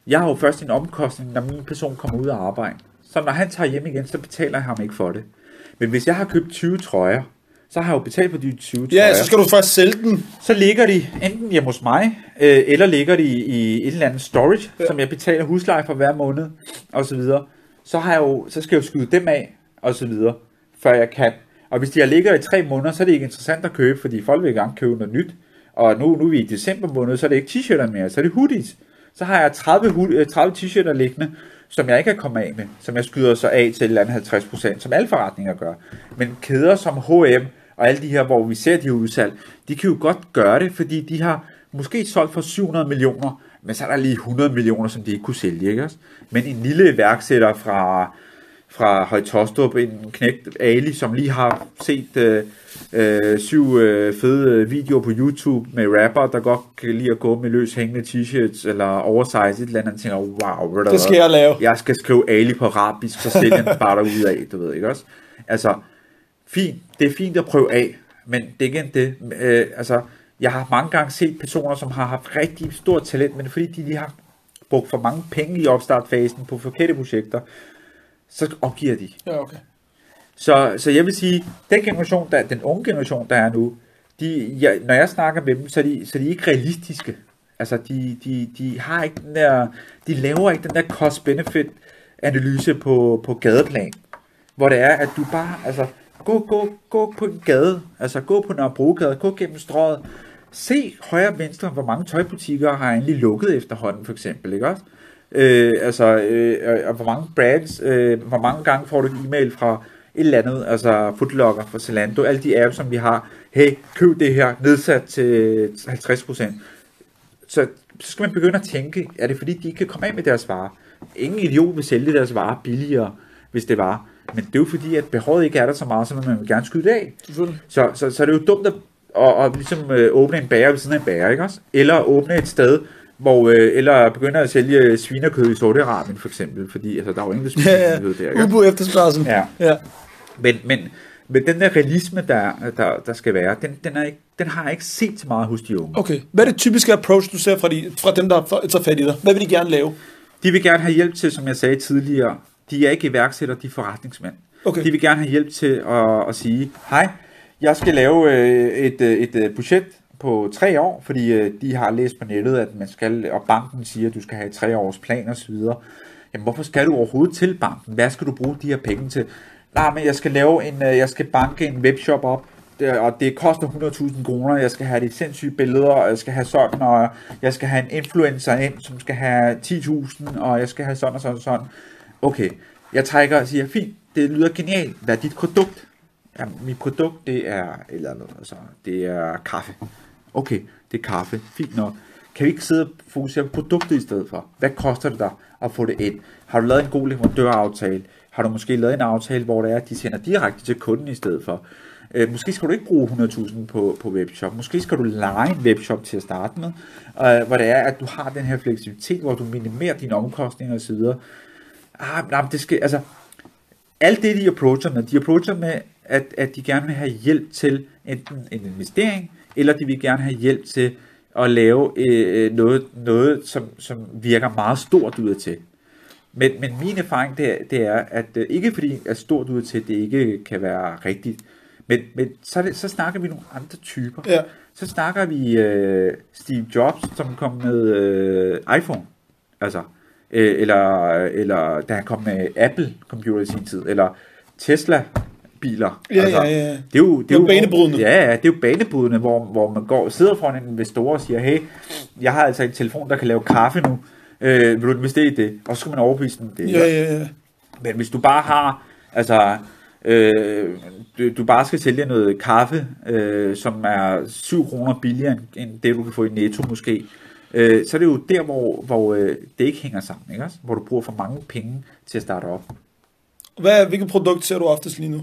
[SPEAKER 2] jeg har jo først en omkostning, når min person kommer ud af arbejde. Så når han tager hjem igen, så betaler jeg ham ikke for det. Men hvis jeg har købt 20 trøjer, så har jeg jo betalt for de 20 trøjer.
[SPEAKER 1] Ja, så skal du først sælge den.
[SPEAKER 2] Så ligger de enten hjemme hos mig, øh, eller ligger de i et eller andet storage, ja. som jeg betaler husleje for hver måned, og så videre. Så, har jeg jo, så skal jeg jo skyde dem af, og så videre. før jeg kan. Og hvis de har ligget i tre måneder, så er det ikke interessant at købe, fordi folk vil gerne købe noget nyt. Og nu, nu er vi i december måned, så er det ikke t-shirter mere, så er det hoodies. Så har jeg 30, hu- øh, 30 t-shirter liggende, som jeg ikke kan komme af med, som jeg skyder så af til et eller andet 50%, som alle forretninger gør. Men kæder som H&M og alle de her, hvor vi ser de udsalg, de kan jo godt gøre det, fordi de har måske solgt for 700 millioner, men så er der lige 100 millioner, som de ikke kunne sælge. Ikke? Men en lille iværksætter fra, fra Højtostrup, en knægt Ali, som lige har set øh, øh, syv øh, fede videoer på YouTube med rapper, der godt kan lide at gå med løs hængende t-shirts eller oversize et eller andet, og tænker, wow,
[SPEAKER 1] Det skal jeg lave.
[SPEAKER 2] Jeg skal skrive Ali på arabisk, så sælger den bare ud af, du ved ikke også? Altså, fint, det er fint at prøve af, men det er igen det, øh, altså, jeg har mange gange set personer, som har haft rigtig stort talent, men fordi de lige har brugt for mange penge i opstartfasen på forkerte projekter, så opgiver de.
[SPEAKER 1] Ja, okay.
[SPEAKER 2] Så, så jeg vil sige, den generation, der, den unge generation, der er nu, de, jeg, når jeg snakker med dem, så er de, så er de ikke realistiske. Altså, de, de, de har ikke den der, de laver ikke den der cost-benefit analyse på, på gadeplan, hvor det er, at du bare, altså, gå, gå, gå på en gade, altså gå på Nørrebrogade, gå gennem strøget, se højre og venstre, hvor mange tøjbutikker har egentlig lukket efterhånden, for eksempel, ikke også? Øh, altså, øh, og hvor mange brands, øh, hvor mange gange får du en e-mail fra et eller andet, altså Footlocker fra Zalando, alle de apps, som vi har, hey, køb det her, nedsat til 50%. Så, så skal man begynde at tænke, er det fordi, de ikke kan komme af med deres varer? Ingen idiot vil sælge deres varer billigere, hvis det var. Men det er jo fordi, at behovet ikke er der så meget, så man vil gerne skyde det af. Så, så, så er det jo dumt at, at, at ligesom, øh, åbne en bager ved siden af en bager, ikke også? Eller åbne et sted, hvor, øh, eller begynde at sælge svinekød i Saudi-Arabien for eksempel, fordi altså, der er jo ingen, svinekød der, ikke?
[SPEAKER 1] Udbud efterspørgsel.
[SPEAKER 2] Ja.
[SPEAKER 1] ja.
[SPEAKER 2] Men, men, men den der realisme, der, der, der skal være, den, den, er ikke, den har jeg ikke set så meget hos de unge.
[SPEAKER 1] Okay. Hvad er det typiske approach, du ser fra, de, fra dem, der tager fat i dig? Hvad vil de gerne lave?
[SPEAKER 2] De vil gerne have hjælp til, som jeg sagde tidligere, de er ikke iværksættere, de er forretningsmænd.
[SPEAKER 1] Okay.
[SPEAKER 2] De vil gerne have hjælp til at, at sige, hej, jeg skal lave øh, et, øh, et øh, budget på tre år, fordi de har læst på nettet, at man skal, og banken siger, at du skal have et tre års plan osv. Jamen, hvorfor skal du overhovedet til banken? Hvad skal du bruge de her penge til? Nej, men jeg skal lave en, jeg skal banke en webshop op, og det koster 100.000 kroner, jeg skal have de sindssyge billeder, og jeg skal have sådan, og jeg skal have en influencer ind, som skal have 10.000, og jeg skal have sådan og sådan og sådan. Okay, jeg trækker og siger, fint, det lyder genialt, hvad er dit produkt? Ja, mit produkt, det er, eller noget, altså, det er kaffe. Okay, det er kaffe, fint nok. Kan vi ikke sidde og fokusere på produktet i stedet for? Hvad koster det dig at få det ind? Har du lavet en god leverandøraftale? Har du måske lavet en aftale, hvor det er, at de sender direkte til kunden i stedet for? Øh, måske skal du ikke bruge 100.000 på, på webshop. Måske skal du lege en webshop til at starte med, øh, hvor det er, at du har den her fleksibilitet, hvor du minimerer dine omkostninger osv. Ah, nej, det skal, altså, alt det, de approacher med, de approacher med, at, at de gerne vil have hjælp til enten en investering, eller de vil gerne have hjælp til at lave øh, noget, noget som, som virker meget stort ud til. Men, men min erfaring, det er, det er at øh, ikke fordi at stort ud til, det ikke kan være rigtigt, men, men så, det, så snakker vi nogle andre typer.
[SPEAKER 1] Ja.
[SPEAKER 2] Så snakker vi øh, Steve Jobs, som kom med øh, iPhone. Altså, øh, eller, eller da han kom med Apple computer i sin tid, eller Tesla biler.
[SPEAKER 1] Ja,
[SPEAKER 2] altså,
[SPEAKER 1] ja, ja.
[SPEAKER 2] Det er jo, det
[SPEAKER 1] er jo banebrydende.
[SPEAKER 2] Ja, ja, det er jo banebrydende, hvor, hvor man går, sidder foran en investor og siger, hey, jeg har altså en telefon, der kan lave kaffe nu. Øh, vil du investere i det? Og så skal man overbevise dem om det.
[SPEAKER 1] Ja, ja, ja.
[SPEAKER 2] Men hvis du bare har, altså, øh, du, du bare skal sælge noget kaffe, øh, som er 7 kroner billigere end, end det, du kan få i Netto måske, øh, så er det jo der, hvor, hvor øh, det ikke hænger sammen, ikke også? Hvor du bruger for mange penge til at starte op.
[SPEAKER 1] Hvad, hvilket produkt ser du oftest lige nu?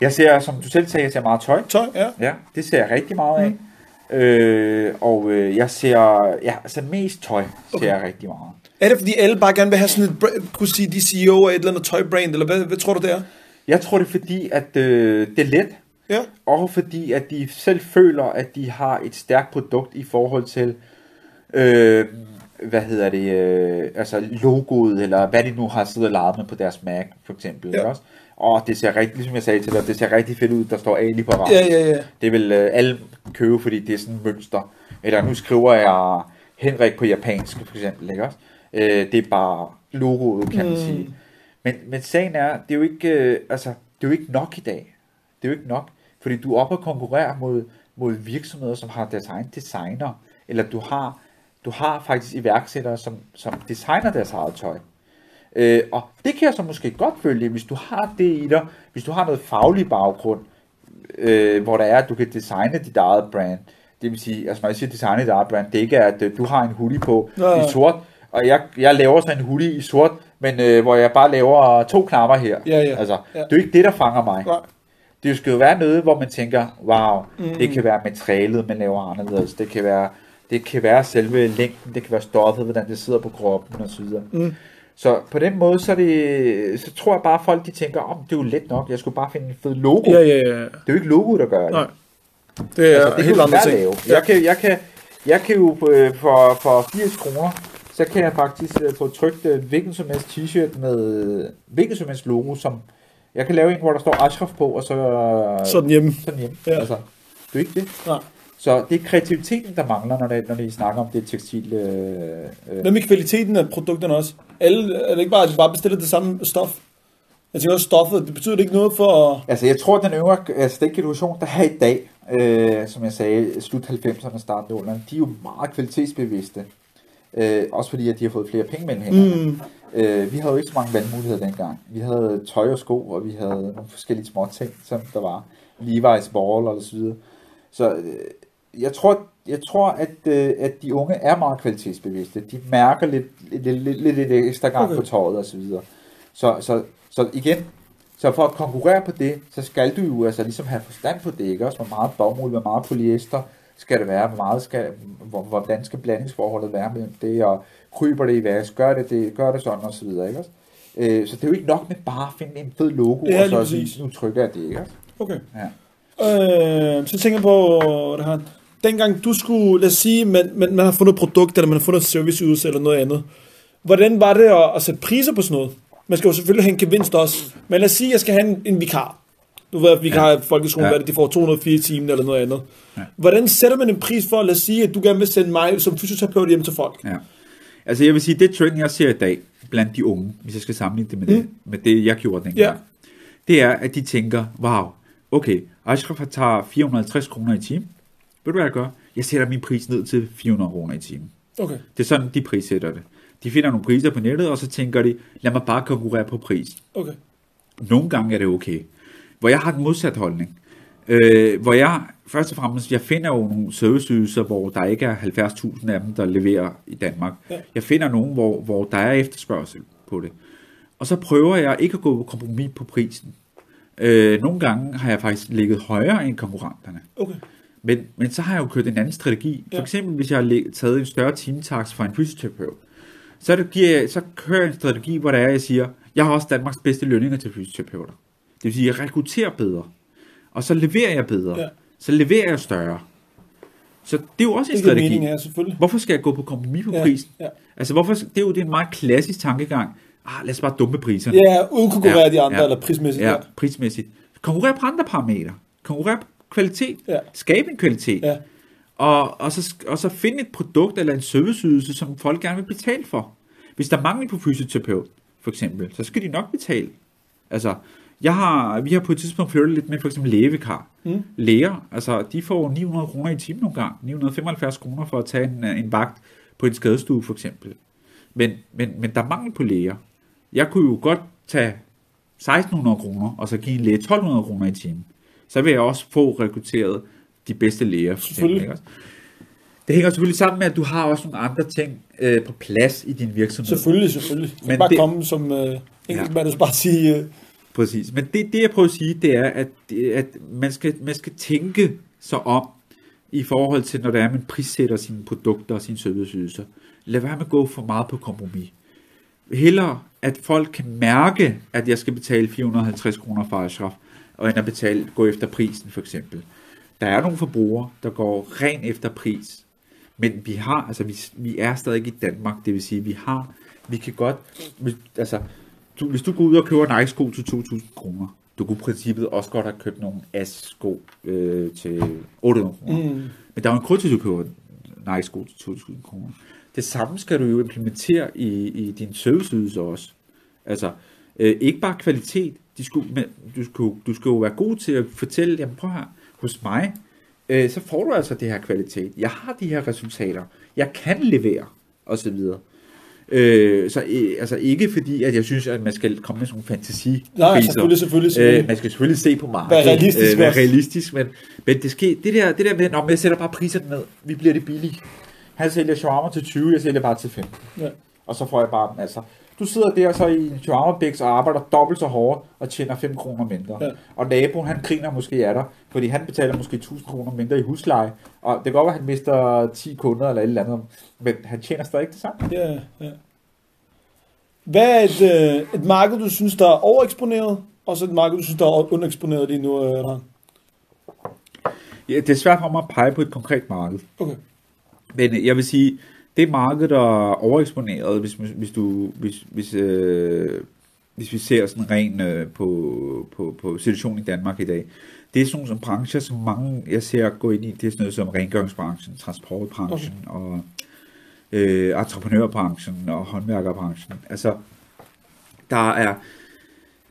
[SPEAKER 2] Jeg ser, som du selv sagde, jeg ser meget tøj.
[SPEAKER 1] Tøj, ja.
[SPEAKER 2] Ja, det ser jeg rigtig meget af. Mm. Øh, og øh, jeg ser, ja, altså mest tøj ser
[SPEAKER 1] Okay.
[SPEAKER 2] jeg rigtig meget.
[SPEAKER 1] Er det fordi alle bare gerne vil have sådan et, kunne sige, de CEO af et eller andet tøjbrand, eller hvad, hvad tror du det er?
[SPEAKER 2] Jeg tror det er fordi, at øh, det er let,
[SPEAKER 1] Ja.
[SPEAKER 2] og fordi at de selv føler, at de har et stærkt produkt i forhold til, øh, hvad hedder det, øh, altså logoet, eller hvad de nu har siddet og leget med på deres Mac, for eksempel.
[SPEAKER 1] Ja.
[SPEAKER 2] Også? Og det ser rigtig, ligesom jeg sagde til dig, det ser rigtig fedt ud, der står Ali på rammen.
[SPEAKER 1] Ja, ja, ja.
[SPEAKER 2] Det vil øh, alle købe, fordi det er sådan et mønster. Eller nu skriver jeg Henrik på japansk, for eksempel, ikke også? Øh, det er bare logoet, kan man
[SPEAKER 1] Mm.
[SPEAKER 2] sige. Men, men sagen er, det er jo ikke, øh, altså, det er det er jo ikke nok i dag. Det er jo ikke nok, fordi du er oppe og konkurrerer mod, mod virksomheder, som har deres egen designer, eller du har, du har faktisk iværksættere, som, som designer deres eget tøj. Øh, og det kan jeg så måske godt følge, hvis du har det i dig, hvis du har noget faglig baggrund, øh, hvor der er, at du kan designe dit eget brand. Det vil sige, altså når jeg siger designe dit eget brand, det ikke er, at øh, du har en hoodie på
[SPEAKER 1] Nej.
[SPEAKER 2] i sort, og jeg, jeg laver så en hoodie i sort, men øh, hvor jeg bare laver to knapper her.
[SPEAKER 1] Ja, ja.
[SPEAKER 2] Altså,
[SPEAKER 1] Ja.
[SPEAKER 2] det er jo ikke det, der fanger mig.
[SPEAKER 1] Nej.
[SPEAKER 2] Det skal jo være noget, hvor man tænker, wow, mm. det kan være materialet, man laver anderledes. Det kan være, det kan være selve længden, det kan være stoffet, hvordan det sidder på kroppen og så videre.
[SPEAKER 1] Mm.
[SPEAKER 2] Så på den måde, så, det, så tror jeg bare, at folk de tænker, om oh, det er jo let nok, jeg skulle bare finde en fed logo.
[SPEAKER 1] Ja, ja, ja.
[SPEAKER 2] Det er jo ikke logo, der gør det.
[SPEAKER 1] Nej. Det er
[SPEAKER 2] altså, det
[SPEAKER 1] helt andre
[SPEAKER 2] jeg
[SPEAKER 1] ting.
[SPEAKER 2] lave. Jeg kan, jeg kan, jeg kan jo øh, for, for 80 kroner, så kan jeg faktisk øh, få trykt øh, hvilken som helst t-shirt med hvilken som helst logo, som jeg kan lave en, hvor der står Ashraf på, og så
[SPEAKER 1] Sådan hjemme.
[SPEAKER 2] sådan hjem.
[SPEAKER 1] Ja.
[SPEAKER 2] Altså, det er ikke det.
[SPEAKER 1] Nej.
[SPEAKER 2] Så det er kreativiteten, der mangler, når, det, når de snakker om det tekstil. Øh, øh.
[SPEAKER 1] Hvad med kvaliteten af produkterne også? Alle, er det ikke bare, at de bare bestiller det samme stof? Jeg tænker også, stoffet, det betyder det ikke noget for...
[SPEAKER 2] Altså, jeg tror, at den yngre, altså den generation, der er i dag, øh, som jeg sagde, slut 90'erne, start 0'erne, de er jo meget kvalitetsbevidste. Øh, også fordi, at de har fået flere penge mellem hænderne.
[SPEAKER 1] Mm,
[SPEAKER 2] Øh, vi havde jo ikke så mange valgmuligheder dengang. Vi havde tøj og sko, og vi havde nogle forskellige små ting, som der var. Levi's ball og så videre. Så øh, jeg tror, jeg tror at, øh, at de unge er meget kvalitetsbevidste. De mærker lidt, lidt, lidt, lidt, lidt ekstra gang
[SPEAKER 1] Okay.
[SPEAKER 2] på tøjet og så videre. Så, så, så igen, så for at konkurrere på det, så skal du jo altså ligesom have forstand på det, ikke også? Hvor meget bomuld, hvor meget polyester skal det være, hvor meget skal, hvor, hvordan skal blandingsforholdet være mellem det, og kryber det i vask, gør det, det, gør det sådan og så videre, ikke? Øh, så det er jo ikke nok med bare at finde en fed logo,
[SPEAKER 1] Ja,
[SPEAKER 2] og så sige, nu trykker jeg det, ikke
[SPEAKER 1] okay.
[SPEAKER 2] Ja.
[SPEAKER 1] Øh, så tænker jeg på det her. Dengang du skulle, lad os sige, man, man, man har fundet et produkt, eller man har fundet et serviceydelse eller noget andet. Hvordan var det at, at sætte priser på sådan noget? Man skal jo selvfølgelig have en gevinst også. Men lad os sige, at jeg skal have en, en vikar. Du ved, at vikar i folkeskolen,
[SPEAKER 2] Ja.
[SPEAKER 1] det, de får 204 timer eller noget andet.
[SPEAKER 2] Ja.
[SPEAKER 1] Hvordan sætter man en pris for, lad os sige, at du gerne vil sende mig som fysioterapeut hjem til folk?
[SPEAKER 2] Ja. Altså jeg vil sige, det trend, jeg ser i dag blandt de unge, hvis jeg skal sammenligne det med, mm. det, med det, jeg gjorde dengang,
[SPEAKER 1] Ja.
[SPEAKER 2] det er, at de tænker, wow, okay, Ashraf tager 450 kroner i timen. Ved du hvad jeg gør? Jeg sætter min pris ned til 400 kroner i timen.
[SPEAKER 1] Okay.
[SPEAKER 2] Det er sådan, de prissætter det. De finder nogle priser på nettet, og så tænker de, lad mig bare konkurrere på pris.
[SPEAKER 1] Okay.
[SPEAKER 2] Nogle gange er det okay. Hvor jeg har den modsatte holdning. Øh, hvor jeg, først og fremmest, jeg finder jo nogle serviceydelser, hvor der ikke er 70.000 af dem, der leverer i Danmark.
[SPEAKER 1] Ja.
[SPEAKER 2] Jeg finder nogle, hvor, hvor der er efterspørgsel på det. Og så prøver jeg ikke at gå på kompromis på prisen. Øh, nogle gange har jeg faktisk ligget højere end konkurrenterne.
[SPEAKER 1] Okay.
[SPEAKER 2] Men, men så har jeg jo kørt en anden strategi. For
[SPEAKER 1] Ja.
[SPEAKER 2] eksempel, hvis jeg har taget en større timetaks fra en fysioterapeut, så, det, giver jeg, så kører jeg en strategi, hvor der er, jeg siger, jeg har også Danmarks bedste lønninger til fysioterapeuter. Det vil sige, jeg rekrutterer bedre. Og så leverer jeg bedre.
[SPEAKER 1] Ja.
[SPEAKER 2] Så leverer jeg større. Så det er jo også en
[SPEAKER 1] Det
[SPEAKER 2] strategi.
[SPEAKER 1] mening, ja, selvfølgelig.
[SPEAKER 2] Hvorfor skal jeg gå på kompromis på
[SPEAKER 1] Ja,
[SPEAKER 2] prisen?
[SPEAKER 1] ja.
[SPEAKER 2] Altså, hvorfor, det er jo det er en meget klassisk tankegang. Ah, lad os bare dumpe priserne.
[SPEAKER 1] Ja, udkonkurrere
[SPEAKER 2] Ja,
[SPEAKER 1] de andre,
[SPEAKER 2] ja.
[SPEAKER 1] eller prismæssigt.
[SPEAKER 2] Ja,
[SPEAKER 1] Ja.
[SPEAKER 2] prismæssigt. Konkurrere på andre parametre. Konkurrere på kvalitet.
[SPEAKER 1] Ja.
[SPEAKER 2] Skabe en kvalitet.
[SPEAKER 1] Ja.
[SPEAKER 2] Og, og, så, og så finde et produkt eller en serviceydelse, som folk gerne vil betale for. Hvis der er mangel på fysioterapeut, for eksempel, så skal de nok betale. Altså, jeg har, vi har på et tidspunkt flyttet lidt med for eksempel lægevikar.
[SPEAKER 1] Mm.
[SPEAKER 2] Læger, altså de får 900 kroner i timen nogle gange. 975 kroner for at tage en, en vagt på en skadestue for eksempel. Men, men, men der er mangel på læger. Jeg kunne jo godt tage 1600 kroner, og så give en læge 1200 kroner i timen. Så vil jeg også få rekrutteret de bedste læger.
[SPEAKER 1] Selvfølgelig.
[SPEAKER 2] Det hænger selvfølgelig sammen med, at du har også nogle andre ting øh, på plads i din virksomhed.
[SPEAKER 1] Selvfølgelig, selvfølgelig. Du
[SPEAKER 2] Men
[SPEAKER 1] bare
[SPEAKER 2] det-
[SPEAKER 1] komme som øh, enkeltmand, og bare sige... Øh,
[SPEAKER 2] Præcis. Men det, det jeg prøver at sige, det er, at, at man, skal, man skal tænke sig om i forhold til, når det er, at man prissætter sine produkter og sine serviceydelser. Lad være med at gå for meget på kompromis. Hellere, at folk kan mærke, at jeg skal betale 450 kroner for Ashraf, og end at betale, gå efter prisen for eksempel. Der er nogle forbrugere, der går ren efter pris. Men vi har, altså vi, vi er stadig i Danmark, det vil sige, vi har, vi kan godt, vi- altså, du, hvis du går ud og køber Nike-sko til 2.000 kroner, du kunne i princippet også godt have købt nogle AS-sko øh, til 800 kroner.
[SPEAKER 1] mm,
[SPEAKER 2] Men der er jo en grund til, at du køber Nike-sko til 2.000 kroner. Det samme skal du jo implementere i, i din serviceydelse også. Altså, øh, ikke bare kvalitet, de skulle, men du, skulle, du skulle jo være god til at fortælle, jamen prøv her, hos mig, øh, så får du altså det her kvalitet. Jeg har de her resultater. Jeg kan levere, og så videre. Øh, så øh, altså ikke fordi, at jeg synes, at man skal komme med sådan nogle fantasi
[SPEAKER 1] Nej, selvfølgelig, selvfølgelig, selvfølgelig.
[SPEAKER 2] Øh, man skal selvfølgelig se på markedet.
[SPEAKER 1] Være realistisk
[SPEAKER 2] Øh, være realistisk, men, men det, sker, det, der, det der med, når jeg sætter bare priserne ned, vi bliver det billigt. Han sælger shawarma til 20, jeg sælger bare til 15.
[SPEAKER 1] Ja.
[SPEAKER 2] Og så får jeg bare altså. Du sidder der så i en og arbejder dobbelt så hårdt og tjener 5 kroner mindre.
[SPEAKER 1] Ja.
[SPEAKER 2] Og naboen, han griner måske af dig, fordi han betaler måske 1000 kroner mindre i husleje. Og det kan godt være, at han mister 10 kunder eller et eller andet, men han tjener stadig det samme.
[SPEAKER 1] Ja, ja. Hvad er et, øh, et marked, du synes, der er overeksponeret, og så et marked, du synes, der er undereksponeret lige nu, øh, Ran?
[SPEAKER 2] Ja, det er svært for mig at pege på et konkret marked.
[SPEAKER 1] Okay.
[SPEAKER 2] Men jeg vil sige, det marked, der er overeksponeret, hvis, hvis, du, hvis, hvis, øh, hvis vi ser sådan ren øh, på, på, på situationen i Danmark i dag, det er sådan nogle som brancher, som mange, jeg ser gå ind i, det er sådan noget som rengøringsbranchen, transportbranchen okay. og øh, entreprenørbranchen og håndværkerbranchen. Altså, der er,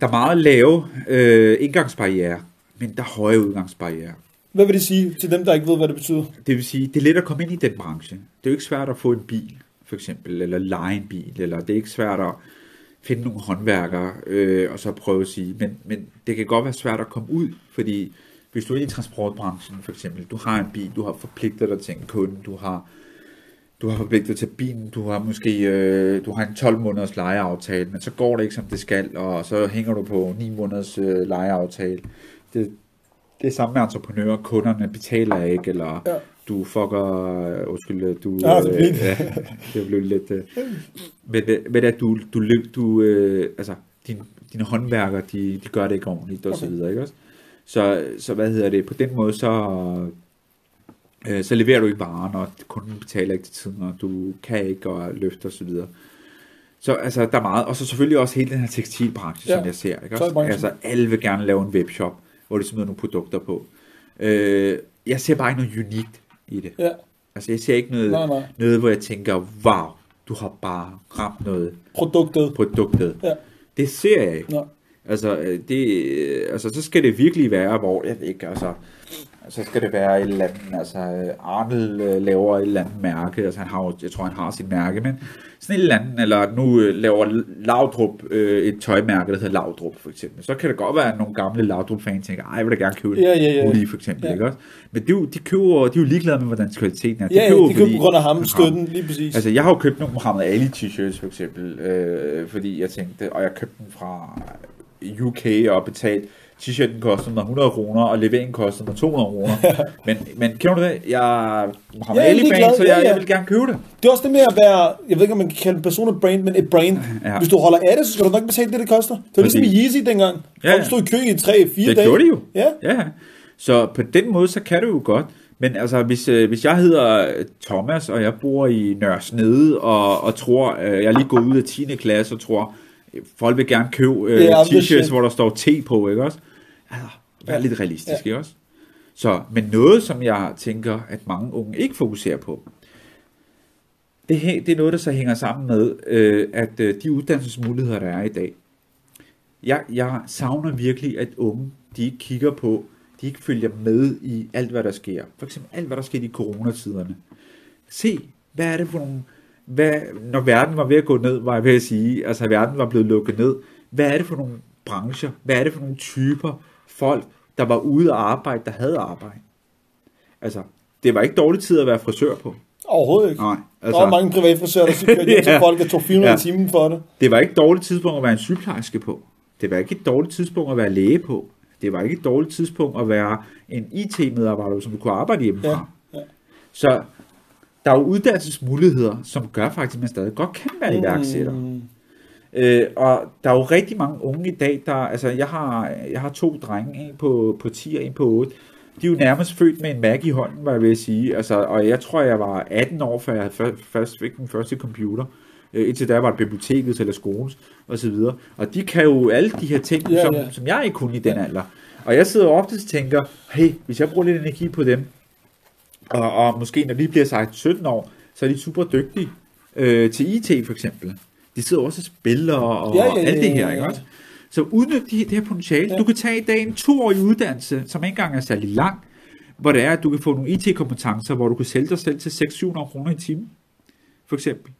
[SPEAKER 2] der er meget lave øh, indgangsbarriere, men der er høje udgangsbarriere.
[SPEAKER 1] Hvad vil det sige til dem, der ikke ved, hvad det betyder?
[SPEAKER 2] Det vil sige, det er let at komme ind i den branche. Det er jo ikke svært at få en bil, for eksempel, eller lege en bil, eller det er ikke svært at finde nogle håndværkere, øh, og så prøve at sige, men, men det kan godt være svært at komme ud, fordi hvis du er i transportbranchen, for eksempel, du har en bil, du har forpligtet dig til en kunde, du har, du har forpligtet dig til bilen, du har måske øh, du har en 12 måneders lejeaftale, men så går det ikke som det skal, og så hænger du på 9 måneders øh, lejeaftale. Det, det er samme med entreprenører, kunderne betaler ikke, eller
[SPEAKER 1] Ja
[SPEAKER 2] du fucker, øh, undskyld, du,
[SPEAKER 1] Ja, det er fint.
[SPEAKER 2] ja, det blev lidt, øh, men, øh, men at du, du, løb- du øh, altså, din, dine håndværkere, de, de gør det ikke ordentligt, og så
[SPEAKER 1] Okay.
[SPEAKER 2] videre, ikke også? Så, så hvad hedder det, på den måde, så, øh, så leverer du ikke varen, og kunden betaler ikke til tiden, og du kan ikke og løfte, og så videre. Så altså, der er meget, og så selvfølgelig også hele den her tekstilbranche,
[SPEAKER 1] Ja,
[SPEAKER 2] som jeg ser, ikke også? Altså, alle vil gerne lave en webshop, hvor de smider nogle produkter på. Øh, jeg ser bare ikke noget unikt i det.
[SPEAKER 1] Ja,
[SPEAKER 2] Altså, jeg ser ikke noget,
[SPEAKER 1] Nej, nej.
[SPEAKER 2] noget hvor jeg tænker, wow, du har bare ramt noget
[SPEAKER 1] produktet.
[SPEAKER 2] produktet.
[SPEAKER 1] Ja.
[SPEAKER 2] Det ser jeg ikke.
[SPEAKER 1] Nej.
[SPEAKER 2] Altså, øh, det, øh, altså, så skal det virkelig være, hvor, jeg ved ikke, altså, så skal det være et eller andet, altså, øh, Arnel øh, laver et eller andet mærke, altså han har jeg tror han har sit mærke, men sådan et eller andet, eller nu laver Laudrup øh, et tøjmærke, der hedder Laudrup for eksempel, så kan det godt være, at nogle gamle Laudrup-fans tænker, ej, jeg vil da gerne købe
[SPEAKER 1] Ja, ja, ja.
[SPEAKER 2] Uli for eksempel,
[SPEAKER 1] Ja.
[SPEAKER 2] ikke også? Men de, jo- de køber, de er jo ligeglade med, hvordan kvaliteten er.
[SPEAKER 1] Ja, ja,
[SPEAKER 2] køber,
[SPEAKER 1] de køber
[SPEAKER 2] fordi-
[SPEAKER 1] på grund af ham, støtten, lige præcis.
[SPEAKER 2] Altså, jeg har jo købt nogle Muhammad Ali t-shirts, for eksempel, øh, fordi jeg tænkte, og jeg købte den fra UK og betalt, t-shirten kostede mig 100 kroner, og leveringen kostede mig 200 kroner. men, men kender du det? Jeg er Muhammad
[SPEAKER 1] Ja,
[SPEAKER 2] Ali-fan,
[SPEAKER 1] ligeglad.
[SPEAKER 2] så
[SPEAKER 1] Ja,
[SPEAKER 2] jeg,
[SPEAKER 1] ja.
[SPEAKER 2] jeg vil gerne købe det.
[SPEAKER 1] Det er også det med at være, jeg ved ikke, om man kan kalde en person et brand, men et brand.
[SPEAKER 2] Ja.
[SPEAKER 1] Hvis du holder af det, så skal du nok betale det, det koster. Det var ligesom i
[SPEAKER 2] Præcis.
[SPEAKER 1] Yeezy dengang.
[SPEAKER 2] Ja,
[SPEAKER 1] Folk
[SPEAKER 2] ja.
[SPEAKER 1] stod i kø i 3-4
[SPEAKER 2] Det
[SPEAKER 1] dage.
[SPEAKER 2] gjorde de jo.
[SPEAKER 1] Ja.
[SPEAKER 2] Ja, så på den måde, så kan det jo godt. Men altså, hvis, øh, hvis jeg hedder Thomas, og jeg bor i Nørresnede, og, og tror, øh, jeg er lige gået ud af 10. klasse, og tror, øh, folk vil gerne købe øh,
[SPEAKER 1] Ja, the
[SPEAKER 2] t-shirts, hvor der står T på, ikke også? Altså, vær
[SPEAKER 1] Ja.
[SPEAKER 2] lidt realistisk, ikke også? Så, men noget, som jeg tænker, at mange unge ikke fokuserer på, det, det er noget, der så hænger sammen med, øh, at øh, de uddannelsesmuligheder, der er i dag, jeg, jeg savner virkelig, at unge, de ikke kigger på, de ikke følger med i alt, hvad der sker. For eksempel alt, hvad der sker i coronatiderne. Se, hvad er det for nogle, hvad, når verden var ved at gå ned, var jeg ved at sige, altså verden var blevet lukket ned, hvad er det for nogle brancher, hvad er det for nogle typer folk, der var ude at arbejde, der havde arbejde? Altså, det var ikke dårlig tid at være frisør på.
[SPEAKER 1] Overhovedet ikke.
[SPEAKER 2] Nej,
[SPEAKER 1] Altså, der er mange privatfrisører, der kører hjem til
[SPEAKER 2] Ja.
[SPEAKER 1] folk, der tog 400
[SPEAKER 2] Ja.
[SPEAKER 1] timen for det.
[SPEAKER 2] Det var ikke et dårligt tidspunkt at være en sygeplejerske på. Det var ikke et dårligt tidspunkt at være læge på. Det var ikke et dårligt tidspunkt at være en IT-medarbejder, som du kunne arbejde hjemmefra.
[SPEAKER 1] Ja, ja.
[SPEAKER 2] Så der er jo uddannelsesmuligheder, som gør faktisk, at man stadig godt kan være iværksætter.
[SPEAKER 1] Mm.
[SPEAKER 2] Øh, og der er jo rigtig mange unge i dag, der, altså jeg har, jeg har to drenge, en på, på 10 og en på 8. De er jo nærmest født med en Mac i hånden, hvad jeg vil sige. Altså, og jeg tror, jeg var 18 år, før jeg før- først fik den første computer. Øh, indtil da var det biblioteket eller skolens og så videre. Og de kan jo alle de her ting,
[SPEAKER 1] Ja,
[SPEAKER 2] som,
[SPEAKER 1] ja.
[SPEAKER 2] som jeg ikke kunne i den alder. Og jeg sidder ofte og tænker, hey, hvis jeg bruger lidt energi på dem, og, og måske når de bliver sagt 17 år, så er de super dygtige øh, til IT for eksempel. De sidder også og spiller og
[SPEAKER 1] Ja, ja, ja,
[SPEAKER 2] alt det her,
[SPEAKER 1] ja,
[SPEAKER 2] ikke
[SPEAKER 1] ja.
[SPEAKER 2] også? Så udnyt det, det her potentiale. Ja. Du kan tage i dag en toårig uddannelse, som ikke engang er særlig lang, hvor det er, at du kan få nogle IT-kompetencer, hvor du kan sælge dig selv til 600-700 kroner i timen, for eksempel.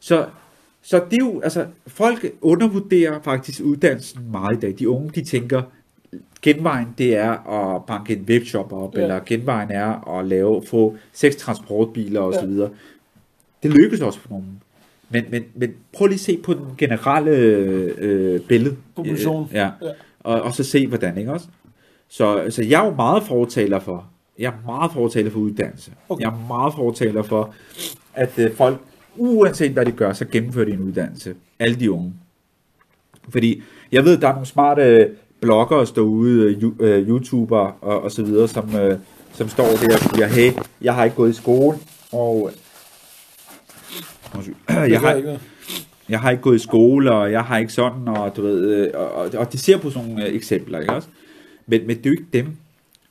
[SPEAKER 2] Så, så det er jo, altså, folk undervurderer faktisk uddannelsen meget i dag. De unge, de tænker, genvejen det er at banke en webshop op, ja. eller genvejen er at lave, få seks transportbiler osv. Ja. Det lykkes også for nogen. Men, men, men prøv lige at se på den generelle øh, billede. Øh, ja. ja. Og, og så se hvordan, ikke også? Så, så jeg er jo meget fortaler for, jeg er meget fortaler for uddannelse. Okay. Jeg er meget fortaler for, at øh, folk, uanset hvad de gør, så gennemfører de en uddannelse. Alle de unge. Fordi jeg ved, der er nogle smarte bloggere derude, øh, øh, YouTuber og, og så videre, som, øh, som står der og siger, hey, jeg har ikke gået i skole, og jeg har, jeg har ikke gået i skole, og jeg har ikke sådan, og du ved, øh, og, og, og de ser på sådan nogle øh, eksempler, ikke også? Men, men det er jo ikke dem.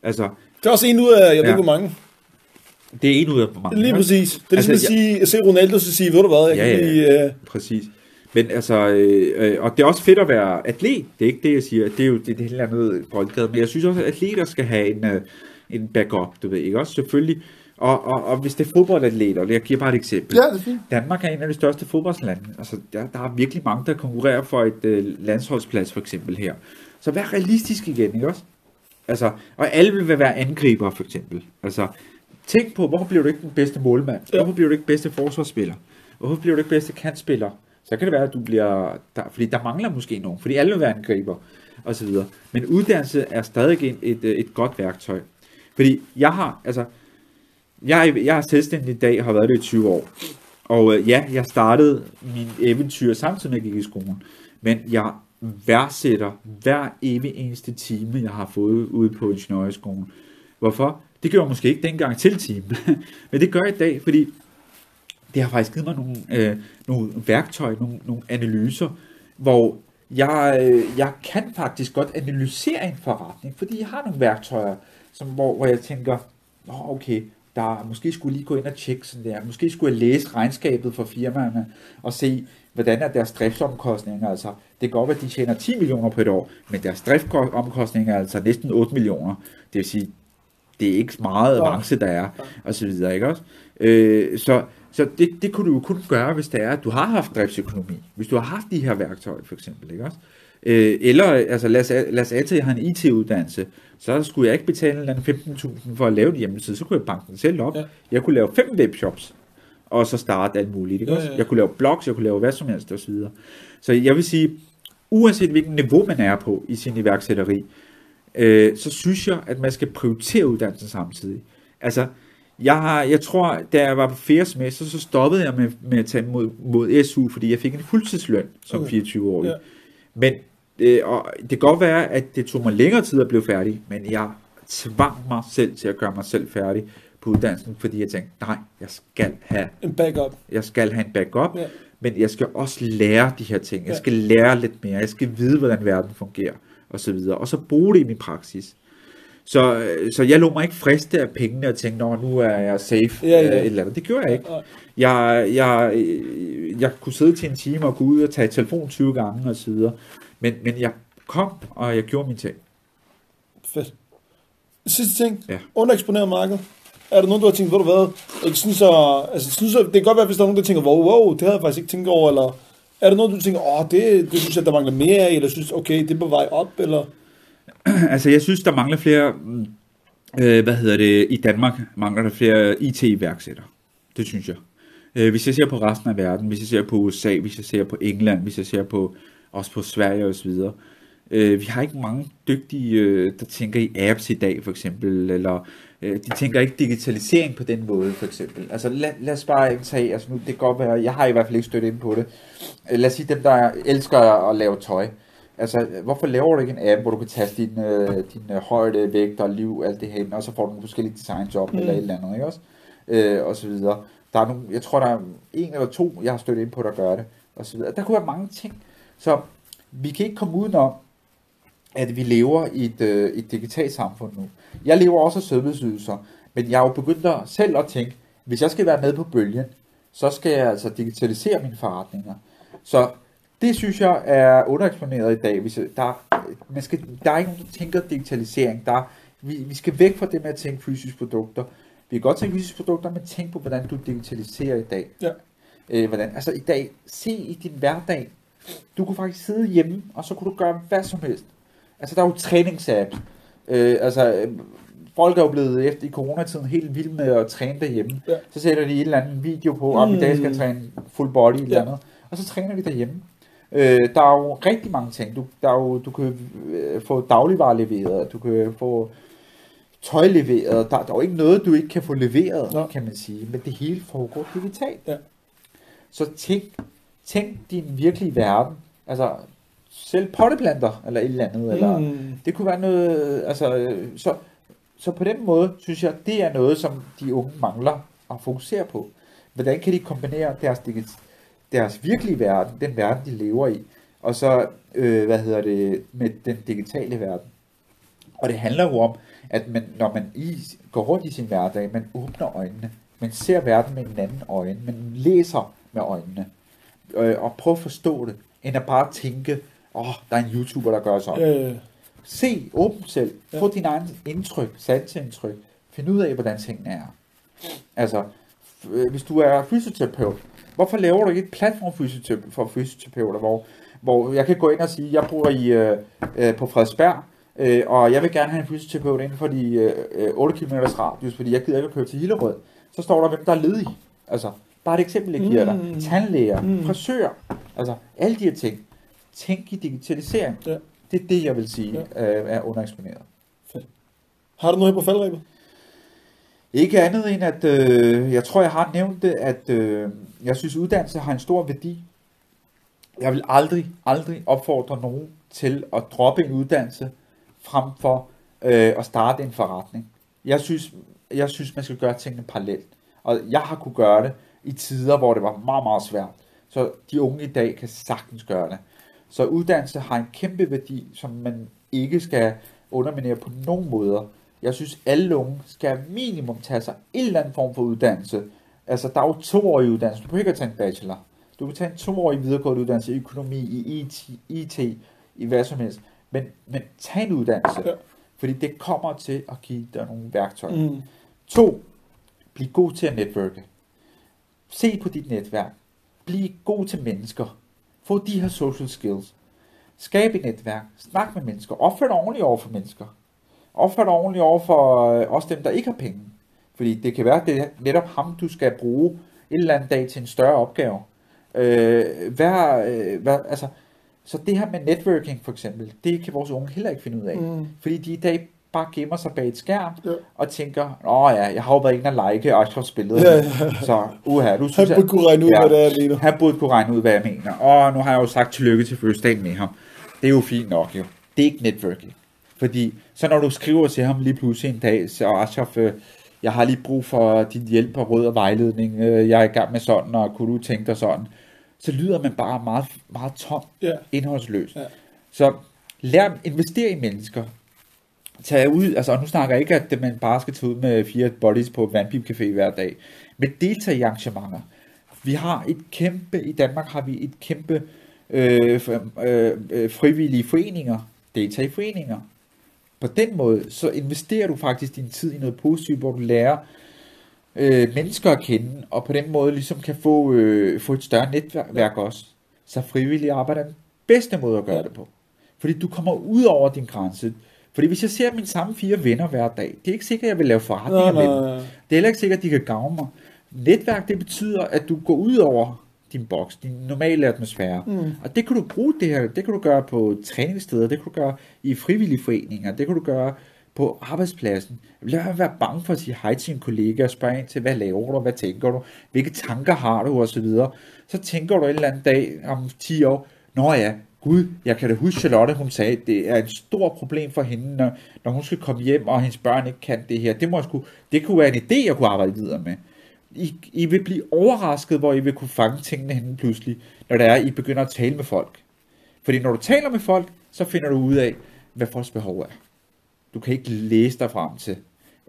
[SPEAKER 2] Altså,
[SPEAKER 1] det er også en ud af, jeg ved ikke hvor mange.
[SPEAKER 2] Det er en ud af mange.
[SPEAKER 1] Lige præcis. Det er ligesom altså, at sige, jeg ser Ronaldo, så sige, ved du hvad, jeg
[SPEAKER 2] ja, kan ja, uh... præcis. Men altså, øh, og det er også fedt at være atlet. Det er ikke det, jeg siger. Det er jo det, det hele andet boldgade. Men jeg synes også, at atleter skal have en, uh, en backup, du ved ikke også? Selvfølgelig. Og, og, og hvis det er fodboldatleter, og jeg giver bare et eksempel.
[SPEAKER 1] Ja, det er fint.
[SPEAKER 2] Danmark er en af de største fodboldslande. Altså, der, der er virkelig mange, der konkurrerer for et uh, landsholdsplads, for eksempel her. Så vær realistisk igen, ikke også? Altså, og alle vil være angriber, for eksempel. Altså, tænk på, hvorfor bliver du ikke den bedste målmand? Ja. Hvorfor bliver du ikke bedste forsvarsspiller? Hvorfor bliver du ikke bedste kantspiller? Så kan det være, at du bliver... Der, fordi der mangler måske nogen, fordi alle vil være angriber, og så videre. Men uddannelse er stadig et, et, et godt værktøj. Fordi jeg har, altså, jeg, jeg er selvstændig i dag og har været det i 20 år. Og øh, ja, jeg startede min eventyr samtidig med at jeg gik i skolen. Men jeg værdsætter hver evig eneste time, jeg har fået ude på ingeniørskolen. Hvorfor? Det gjorde jeg måske ikke dengang til time, men det gør jeg i dag, fordi det har faktisk givet mig nogle, øh, nogle værktøj, nogle, nogle analyser, hvor jeg, øh, jeg kan faktisk godt analysere en forretning, fordi jeg har nogle værktøjer, som, hvor, hvor jeg tænker, oh, okay, der måske skulle lige gå ind og tjekke sådan der, måske skulle jeg læse regnskabet for firmaerne og se, hvordan er deres driftsomkostninger, altså det kan godt være, at de tjener 10 millioner på et år, men deres driftsomkostninger er altså næsten 8 millioner, det vil sige, det er ikke meget avance, der er, og så videre, ikke også? Øh, så så det, det kunne du jo kun gøre, hvis det er, at du har haft driftsøkonomi. Hvis du har haft de her værktøjer, for eksempel. Ikke også? Øh, eller, altså lad os, lad os at jeg har en IT-uddannelse, så skulle jeg ikke betale 15.000 for at lave en hjemmeside, så kunne jeg banke den selv op. Ja. Jeg kunne lave fem webshops, og så starte alt muligt. Ikke ja, ja, ja. Jeg kunne lave blogs, jeg kunne lave hvad som helst osv. Så, så jeg vil sige, uanset hvilken niveau man er på i sin iværksætteri, øh, så synes jeg, at man skal prioritere uddannelsen samtidig. Altså, jeg, har, jeg tror, da jeg var på fjerde semester, så stoppede jeg med, med at tage mod, mod SU, fordi jeg fik en fuldtidsløn som okay. 24-årig. Ja. Men øh, og det kan godt være, at det tog mig længere tid at blive færdig, men jeg tvang mig selv til at gøre mig selv færdig på uddannelsen, fordi jeg tænkte, nej, jeg skal have
[SPEAKER 1] en backup.
[SPEAKER 2] Jeg skal have en backup, ja. men jeg skal også lære de her ting. Jeg skal lære lidt mere. Jeg skal vide, hvordan verden fungerer, og så videre. Og så bruge det i min praksis. Så, så jeg lå mig ikke friste af pengene og tænkte, Nå, nu er jeg safe ja, ja. et eller andet. Det gjorde jeg ikke. Jeg, jeg, jeg kunne sidde til en time og gå ud og tage telefon 20 gange og så videre. Men, men jeg kom, og jeg gjorde min ting.
[SPEAKER 1] Fedt. Sidste ting. Ja. Undereksponeret marked. Er der nogen, du har tænkt, hvor du hvad? Jeg synes, at, altså, synes at, det kan godt være, hvis der er nogen, der tænker, wow, wow, det havde jeg faktisk ikke tænkt over, eller er der noget, du tænker, åh, det, det synes jeg, der mangler mere af, eller synes, okay, det er på vej op, eller?
[SPEAKER 2] altså, jeg synes, der mangler flere, øh, hvad hedder det, i Danmark mangler der flere IT-iværksættere. Det synes jeg. Øh, hvis jeg ser på resten af verden, hvis jeg ser på USA, hvis jeg ser på England, hvis jeg ser på også på Sverige og så videre. Øh, vi har ikke mange dygtige, øh, der tænker i apps i dag, for eksempel, eller øh, de tænker ikke digitalisering på den måde, for eksempel. Altså lad, lad os bare tage, altså nu, det kan godt være, jeg har i hvert fald ikke stødt ind på det. Øh, lad os sige dem, der elsker at lave tøj. Altså, hvorfor laver du ikke en app, hvor du kan taste din, øh, din øh, højde, vægt og liv, alt det hen, og så får du nogle forskellige designjob mm. eller et eller andet, ikke også? Øh, og så videre. Der er nogle, jeg tror, der er en eller to, jeg har støttet ind på, der gør det, og så videre. Der kunne være mange ting. Så vi kan ikke komme udenom, at vi lever i et, øh, et digitalt samfund nu. Jeg lever også af serviceydelser, men jeg er jo begyndt at selv at tænke, hvis jeg skal være med på bølgen, så skal jeg altså digitalisere mine forretninger. Så Det synes jeg er undereksponeret i dag. Hvis der, man skal, der er ikke nogen, der tænker digitalisering. Der, er- vi, vi skal væk fra det med at tænke fysiske produkter. Vi kan godt tænke fysiske produkter, men tænk på, hvordan du digitaliserer i dag.
[SPEAKER 1] Ja.
[SPEAKER 2] Øh, hvordan, altså i dag, se i din hverdag. Du kunne faktisk sidde hjemme, og så kunne du gøre hvad som helst. Altså der er jo træningsapps. Øh, altså øh, folk er jo blevet efter i coronatiden helt vilde med at træne derhjemme.
[SPEAKER 1] Ja.
[SPEAKER 2] Så sætter de en eller anden video på, om i dag skal jeg
[SPEAKER 1] Mm.
[SPEAKER 2] træne full body eller
[SPEAKER 1] Ja.
[SPEAKER 2] andet. Og så træner de derhjemme. Øh, der er jo rigtig mange ting. Du, der er jo, du kan øh, få dagligvarer leveret, du kan få tøj leveret. Der, der er jo ikke noget, du ikke kan få leveret,
[SPEAKER 1] Nå.
[SPEAKER 2] kan man sige. Men det hele foregår digitalt.
[SPEAKER 1] Ja.
[SPEAKER 2] Så tænk, tænk din virkelige verden. Altså, selv potteplanter, eller et eller andet. Eller,
[SPEAKER 1] Mm.
[SPEAKER 2] det kunne være noget, altså, så, så på den måde synes jeg, det er noget, som de unge mangler at fokusere på. Hvordan kan de kombinere deres, deres virkelige verden, den verden, de lever i, og så, øh, hvad hedder det, med den digitale verden. Og det handler jo om, at man, når man i, går rundt i sin hverdag, man åbner øjnene, man ser verden med en anden øjne, man læser med øjnene, øh, og prøver at forstå det, end at bare tænke, åh, oh, der er en YouTuber, der gør sådan.
[SPEAKER 1] Øh,
[SPEAKER 2] Se, åbn selv.
[SPEAKER 1] Ja.
[SPEAKER 2] Få din egen indtryk, sansindtryk. Find ud af, hvordan tingene er. Altså, øh, hvis du er fysioterapeut, hvorfor laver du ikke et platform for fysioterapeuter, hvor, hvor jeg kan gå ind og sige, jeg bor i, øh, øh, på Frederiksberg, øh, og jeg vil gerne have en fysioterapeut inden for de øh, øh, 8 km radius, fordi jeg gider ikke at køre til Hillerød. Så står der, hvem der er ledig. Altså, bare et eksempel, jeg giver dig.
[SPEAKER 1] Mm.
[SPEAKER 2] Tandlæger,
[SPEAKER 1] Mm.
[SPEAKER 2] frisør, altså alle de her ting. Tænk i digitalisering.
[SPEAKER 1] Ja.
[SPEAKER 2] Det er det, jeg vil sige ja. øh, er undereksponeret.
[SPEAKER 1] har du noget på faldrebet?
[SPEAKER 2] Ikke andet end, at øh, jeg tror, jeg har nævnt det, at øh, jeg synes, uddannelse har en stor værdi. Jeg vil aldrig, aldrig opfordre nogen til at droppe en uddannelse frem for øh, at starte en forretning. Jeg synes, jeg synes, man skal gøre tingene parallelt. Og jeg har kunne gøre det i tider, hvor det var meget, meget svært. Så de unge i dag kan sagtens gøre det. Så uddannelse har en kæmpe værdi, som man ikke skal underminere på nogen måder. Jeg synes, alle unge skal minimum tage sig en eller anden form for uddannelse. Altså, der er jo toårige uddannelse. Du behøver ikke at tage en bachelor. Du kan tage en toårig videregående uddannelse i økonomi, i IT, IT i hvad som helst. Men, men tag en uddannelse,
[SPEAKER 1] Ja.
[SPEAKER 2] fordi det kommer til at give dig nogle værktøjer.
[SPEAKER 1] Mm.
[SPEAKER 2] To, bliv god til at netværke. Se på dit netværk. Bliv god til mennesker. Få de her social skills. Skab et netværk. Snak med mennesker. Opfør dig ordentligt over for mennesker. Opfør ordentligt over for øh, også dem, der ikke har penge. Fordi det kan være, at det er netop ham, du skal bruge en eller anden dag til en større opgave. Øh, vær, øh, vær, altså, så det her med networking for eksempel, det kan vores unge heller ikke finde ud af.
[SPEAKER 1] Mm.
[SPEAKER 2] Fordi de i dag bare gemmer sig bag et skærm
[SPEAKER 1] Ja.
[SPEAKER 2] og tænker, åh ja, jeg har jo været inde og like Ashrafs billede.
[SPEAKER 1] Ja, ja,
[SPEAKER 2] Så uha, du
[SPEAKER 1] Han
[SPEAKER 2] synes,
[SPEAKER 1] burde kunne regne ud,
[SPEAKER 2] Ja.
[SPEAKER 1] hvad det er, mener.
[SPEAKER 2] han burde kunne regne ud, hvad jeg mener. Og nu har jeg jo sagt tillykke til fødselsdagen med ham. Det er jo fint nok jo. Det er ikke networking. Fordi så når du skriver til ham lige pludselig en dag, så Ashraf, øh, jeg har lige brug for din hjælp og råd og vejledning. øh, Jeg er i gang med sådan, og kunne du tænke dig sådan? Så lyder man bare meget, meget tom,
[SPEAKER 1] Ja.
[SPEAKER 2] indholdsløs.
[SPEAKER 1] Ja.
[SPEAKER 2] Så lær investere i mennesker. Tag ud, altså og nu snakker jeg ikke, at man bare skal tage ud med fire buddies på Vandpip Café hver dag, men deltage i arrangementer. Vi har et kæmpe, i Danmark har vi et kæmpe øh, øh, øh, frivillige foreninger. Deltage i foreninger. På den måde, så investerer du faktisk din tid i noget positivt, hvor du lærer øh, mennesker at kende, og på den måde ligesom kan få, øh, få et større netværk også. Så frivillig arbejde er den bedste måde at gøre det på. Fordi du kommer ud over din grænse. Fordi hvis jeg ser mine samme fire venner hver dag, det er ikke sikkert, at jeg vil lave forretninger
[SPEAKER 1] Nej,
[SPEAKER 2] med dem. Det er heller ikke sikkert, at de kan gavne mig. Netværk, det betyder, at du går ud over din boks, din normale atmosfære.
[SPEAKER 1] Mm.
[SPEAKER 2] Og det kan du bruge det her, det kan du gøre på træningssteder, det kan du gøre i frivillige foreninger, det kan du gøre på arbejdspladsen. Lad være være bange for at sige hej til en kollega og spørge ind til, hvad laver du, hvad tænker du, hvilke tanker har du osv. Så, så tænker du en eller anden dag om 10 år, nå ja, gud, jeg kan da huske Charlotte, hun sagde, det er et stort problem for hende, når, når hun skal komme hjem, og hendes børn ikke kan det her. Det, må sgu, det kunne være en idé, jeg kunne arbejde videre med. I, I vil blive overrasket, hvor I vil kunne fange tingene henne pludselig, når det er, I begynder at tale med folk. Fordi når du taler med folk, så finder du ud af, hvad folks behov er. Du kan ikke læse dig frem til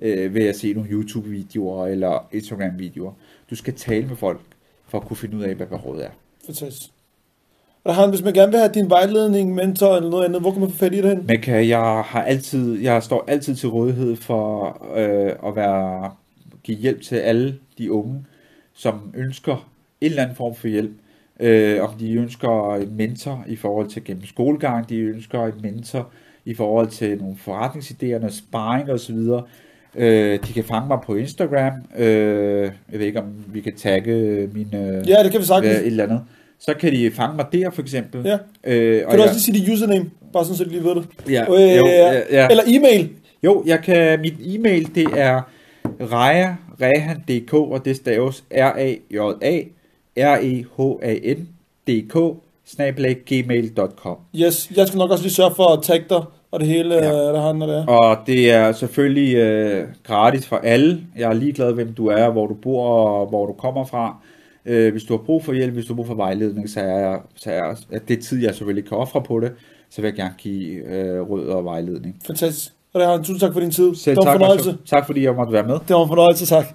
[SPEAKER 2] øh, ved at se nogle YouTube-videoer eller Instagram-videoer. Du skal tale med folk for at kunne finde ud af, hvad behovet er.
[SPEAKER 1] Fantastisk. Og han, hvis man gerne vil have din vejledning, mentor eller noget andet, hvor kan man få fat i det hen?
[SPEAKER 2] Men kan, jeg har altid, jeg står altid til rådighed for øh, at være, give hjælp til alle de unge, som ønsker en eller anden form for hjælp. Øh, om de ønsker en mentor i forhold til gennem skolegang, de ønsker en mentor i forhold til nogle forretningsidéer, noget sparring osv. Øh, de kan fange mig på Instagram. Øh, jeg ved ikke, om vi kan tagge min... Øh,
[SPEAKER 1] Ja, det kan vi sagtens.
[SPEAKER 2] et eller andet. Så kan de fange mig der, for eksempel.
[SPEAKER 1] Ja.
[SPEAKER 2] Øh, og
[SPEAKER 1] Kan du
[SPEAKER 2] jeg-
[SPEAKER 1] også lige sige dit username? Bare sådan, så de lige ved det.
[SPEAKER 2] Ja,
[SPEAKER 1] Øh,
[SPEAKER 2] jo, ja, ja.
[SPEAKER 1] Eller e-mail.
[SPEAKER 2] Jo, jeg kan, mit e-mail, det er raja, rehan.dk, og det staves R-A-J-A, R-E-H-A-N, dk, snabelag, gmail.com.
[SPEAKER 1] Yes, jeg skal nok også lige sørge for at tagge dig, og det hele,
[SPEAKER 2] Ja.
[SPEAKER 1] ja. der han og det er.
[SPEAKER 2] Og det er selvfølgelig øh, gratis for alle. Jeg er ligeglad, hvem du er, hvor du bor og hvor du kommer fra. Øh, hvis du har brug for hjælp, hvis du har brug for vejledning, så er, jeg, så er at det tid, jeg selvfølgelig kan ofre på det, så vil jeg gerne give øh, råd og vejledning.
[SPEAKER 1] Fantastisk. Og det har. Tusind tak for din tid.
[SPEAKER 2] Selv
[SPEAKER 1] det var en
[SPEAKER 2] tak,
[SPEAKER 1] fornøjelse.
[SPEAKER 2] Marcel. tak fordi jeg måtte være med.
[SPEAKER 1] Det var en fornøjelse, tak.